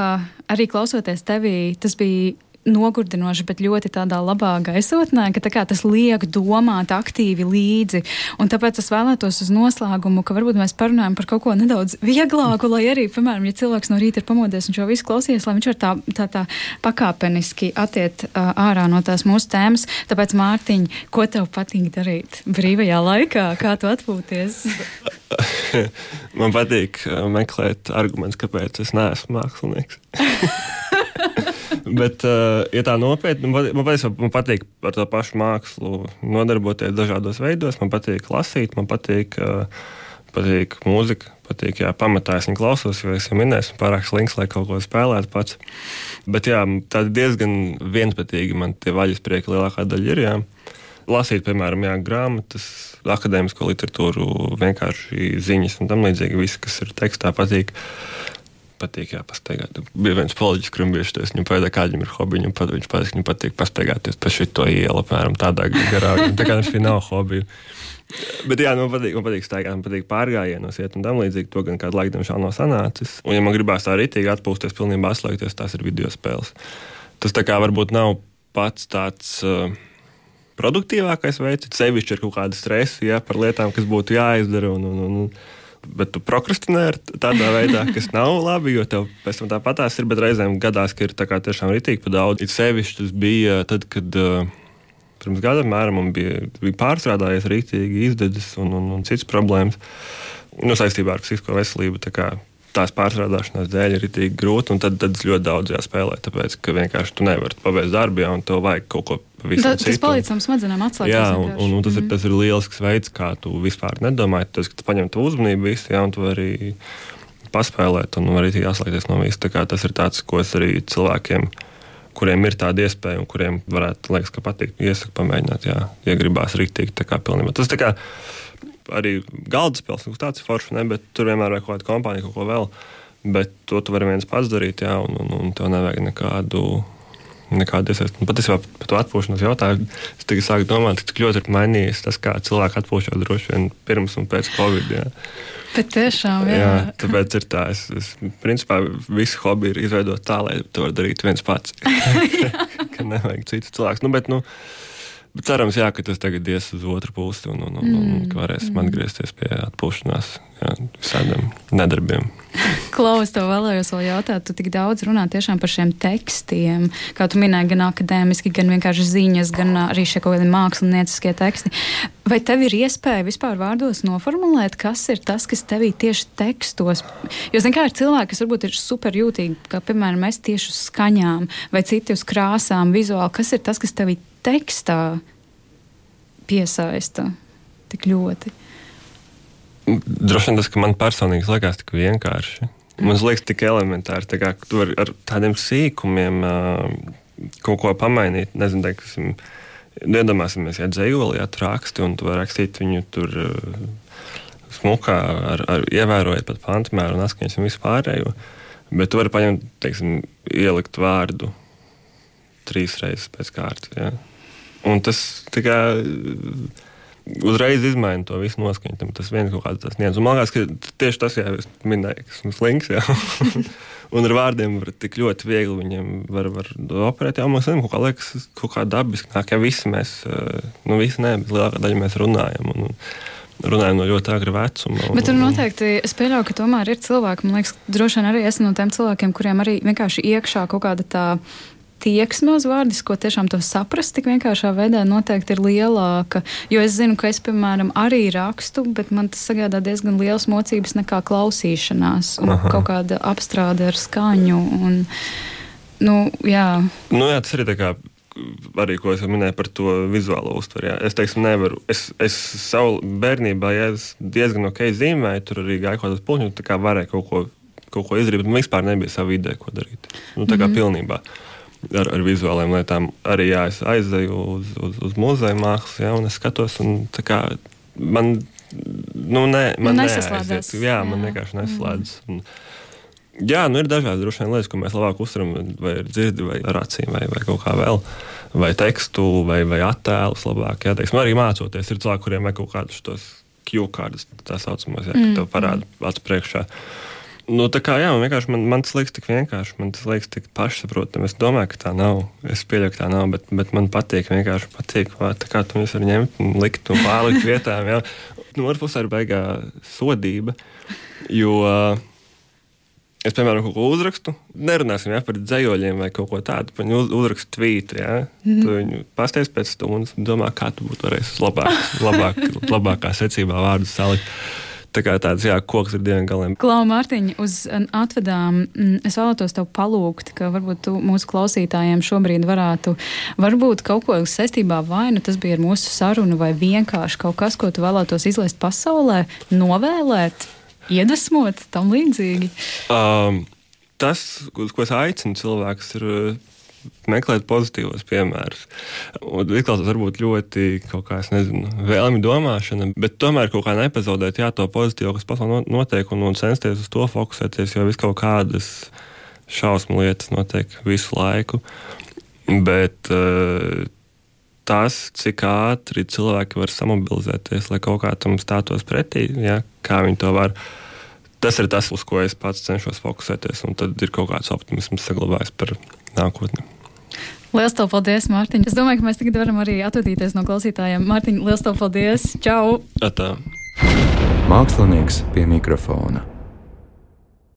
arī klausoties tevī, tas bija nogurdinoši, bet ļoti tādā labā gaisotnē, ka kā, tas liek domāt aktīvi līdzi. Un tāpēc es vēlētos uz noslēgumu, ka varbūt mēs parunājam par kaut ko nedaudz vieglāku, lai arī, piemēram, ja cilvēks no rīta ir pamodies un šo visu klausies, lai viņš var tā, tā, tā pakāpeniski attiet uh, ārā no tās mūsu tēmas. Tāpēc, Mārtiņ, ko tev patīk darīt brīvajā laikā? Kā tu atpūties? (laughs) Man patīk meklēt argumentus, kāpēc es neesmu mākslinieks. (laughs) (laughs) Bet, uh, ja tā nopietni, man, man, patīk, ar to pašu mākslu nodarboties dažādos veidos. Man patīk lasīt, man patīk, uh, patīk mūzika. Patīk, jā, pamatā es viņu klausos, jo es jau minēju, esmu pārāk slinks, lai kaut ko spēlētu pats. Bet jā, tā diezgan vienpatīgi man tie vaļas prieki lielākā daļa ir. Jā. Lasīt, piemēram, jā, grāmatas, akadēmisko literatūru, vienkārši ziņas un tam līdzīgi. Viss, kas ir tekstā, patīk patīk jāpastaigāt. Bija viens politiķis, kurim bija šis, viņam pajautā, kāda viņam ir hobija. Viņam pat, viņš pateica, ka viņam patīk pastaigāties pa šito ielu, apmēram tādā garā. Tā kā tas nav hobija. Bet, jā, man patīk, man patīk staigāt, man patīk pārgājienos, iet un tam līdzīgi. To gan kādu laiku, diemžēl, nav sanācis. Un, ja man gribās tā rītīgi atpūsties, pilnībā atslēgties, tās ir video spēles. Tas tā kā varbūt nav pats tāds. Uh, Produktīvākais veids, sevišķi ir kaut kāda stresa ja, par lietām, kas būtu jāizdara. Un, un, un, bet tu prokrastinē tādā veidā, kas nav labi, jo tev pēc tam tāpatās ir, bet reizēm gadās, ka ir tā kā tiešām ritīgi pa daudz. It sevišķi tas bija tad, kad uh, pirms gada mēram man bija, bija pārstrādājies rītīgi izdedzis un, un, un citas problēmas nu, saistībā ar psihisko veselību tās pārstrādāšanās dēļ ir tik grūti, un tad, tad ļoti daudz jāspēlē. Tāpēc, ka vienkārši tu nevari pabeigt darbu, ja, un tev vajag kaut ko pavisam citu. Tas palīdz tam smadzenēm atslēgties. Jā, un, un, un tas, mm ir, mhm. tas ir lielisks veids, kā tu vispār nedomāji. Tas, ka tu paņem to uzmanību visu, ja, un tu vari paspēlēt, un arī jāslēgties no visa. Tas ir tāds, ko es arī cilvēkiem kuriem ir tāda iespēja un kuriem varētu, liekas, ka patīk, iesaku pamēģināt, jā, ja gribās rīktīgi. Tā kā pilnībā. Tas tā kā arī galda spēles, kaut kas tāds foršs, ne, bet tur vienmēr vajag kaut kādu kompāniju, kaut ko vēl. Bet to tu vari viens pats darīt, jā, un, un, un tev nevajag nekādu nekāda iesaistība. Patiesībā par to atpūšanos jautājumu es tikai sāku domāt, cik ļoti ir mainījies tas, kā cilvēki atpūšas droši vien pirms un pēc Covid. Jā. Bet tiešām, jā. jā tāpēc ir tā, es, es principā visu hobiju ir izveidot tā, lai to var darīt viens pats. (laughs) (laughs) ka nevajag citu cilvēku. Nu, bet, nu, Bet cerams, jā, ka tas tagad ies uz otru pusi un, un, un, un mm. ka varēsim mm. atgriezties pie atpūšanās, jā, visādiem nedarbiem. Klaus, tev vēlējos vēl jautāt, tu tik daudz runā tiešām par šiem tekstiem, kā tu minēji, gan akadēmiski, gan vienkārši ziņas, gan arī šie kaut kādi mākslinieciskie teksti. Vai tev ir iespēja vispār vārdos noformulēt, kas ir tas, kas tevī tieši tekstos? Jo, zin kā, ir cilvēki, kas varbūt ir superjūtīgi, kā, piemēram, es tieši uz skaņām vai citi uz krāsām, vizuāli. Kas ir tas, kas tevī tekstā piesaista tik ļoti? Droši vien tas, ka man personīgi liekas tik vienkārši. Man liekas, tik elementāri. Tā kā tu vari ar tādiem sīkumiem kaut ko pamainīt. Nezinu, teiksim, iedomāsimies, ja dzējoli atraksti un tu vari rakstīt viņu tur. Smukā, ar, ar ievērojot pat pantmēru un askaņas un vispārējo. Bet tu vari paņemt, teiksim, ielikt vārdu trīs reizes pēc kārtas. Ja? Un tas kā, uzreiz izmaina to visu noskaņu. Tas viens kaut kāds niedz. Man liekas, ka tieši tas, jā, minēju, kas mums links. (laughs) un ar vārdiem var tik ļoti viegli viņiem var, var operēt. Jā, mums kaut kā liekas, kaut kā dabiski nāk, ja visi mēs, nu visi nē, bet lielākā daļa mēs runājam. Un, un, runājam no ļoti agra vecuma. Un, Bet tur noteikti es pieļauju, ka tomēr ir cilvēki, man liekas, droši vien arī esmu no tiem cilvēkiem, kuriem arī vienkārši iekšā kaut kāda tā tieksme uz vārdisko tiešām to saprast tik vienkāršā veidā noteikti ir lielāka. Jo es zinu, ka es, piemēram, arī rakstu, bet man tas sagādā diezgan liels mocības nekā klausīšanās un Aha. kaut kāda apstrāde ar skaņu. Un, nu, jā. Nu, jā, tas arī tā kā arī, ko es minēju par to vizuālo uztveri. Jā. Es teiksim, nevaru. Es, es savu bērnībā ja es diezgan ok zīmēju, tur arī gāju kaut kādas puņus, tā kā varēju kaut ko, kaut ko izdarīt, bet man vispār nebija sava ideja, ko darīt. Nu, tā kā mm -hmm. pilnībā ar, ar vizuāliem lietām. Arī jā, es aizēju uz, uz, uz muzeja mākslas, jā, un es skatos, un kā, man, nu, nē, man nu, neslēdzas. Jā, jā, man vienkārši neslēdzas. Mm. Jā, nu ir dažādi vien lietas, ko mēs labāk uztveram, vai dzirdi, vai ar acīm, vai, vai kaut kā vēl, vai tekstu, vai, vai attēlus labāk. Jā, teiksim, arī mācoties, ir cilvēki, kuriem vajag kaut kādus tos Q kārdus, tā saucamos, jā, mm. tev parāda mm. acu priekšā. Uh, Nu, tā kā jā, man vienkārši man, man tas liekas tik vienkārši, man tas liekas tik pašsaprotami. Es domāju, ka tā nav. Es pieļauju, ka tā nav, bet, bet man patīk, vienkārši patīk, kā, kā tu viņus vari ņemt un likt un pārlikt (laughs) vietām. Jā. No nu, otras puses, ir baigā sodība. Jo es, piemēram, kaut ko uzrakstu, nerunāsim jā, par dzējoļiem vai kaut ko tādu. Viņu uz, uzrakstu tvītu, jā. Mm -hmm. Tu viņu pasties pēc stundas un domā, kā tu būtu varējis labāk, labāk, labākā secībā vārdus salikt. Tā kā tāds jā, koks ar diviem galiem. Klau, Mārtiņ, uz atvedām es vēlētos tev palūgt, ka varbūt tu mūsu klausītājiem šobrīd varētu varbūt kaut ko saistībā vai nu tas bija ar mūsu sarunu vai vienkārši kaut kas, ko tu vēlētos izlaist pasaulē, novēlēt, iedvesmot tam līdzīgi. Um, tas, ko es aicinu cilvēkus, ir meklēt pozitīvos piemērus. Izklausās varbūt ļoti kaut kā, nezinu, vēlmi domāšana, bet tomēr kaut kā nepazaudēt jā, to pozitīvo, kas pasaulē notiek, un, un censties uz to fokusēties, jo vis kaut kādas šausmu lietas notiek visu laiku. Bet uh, tas, cik ātri cilvēki var samobilizēties, lai kaut kā tam stātos pretī, ja, kā viņi to var. Tas ir tas, uz ko es pats cenšos fokusēties, un tad ir kaut kāds optimisms saglabājis par nākotni. Lielas tev paldies, Mārtiņ. Es domāju, ka mēs tagad varam arī atvadīties no klausītājiem. Mārtiņ, liels tev paldies! Čau! Atā. Mākslinieks pie mikrofona.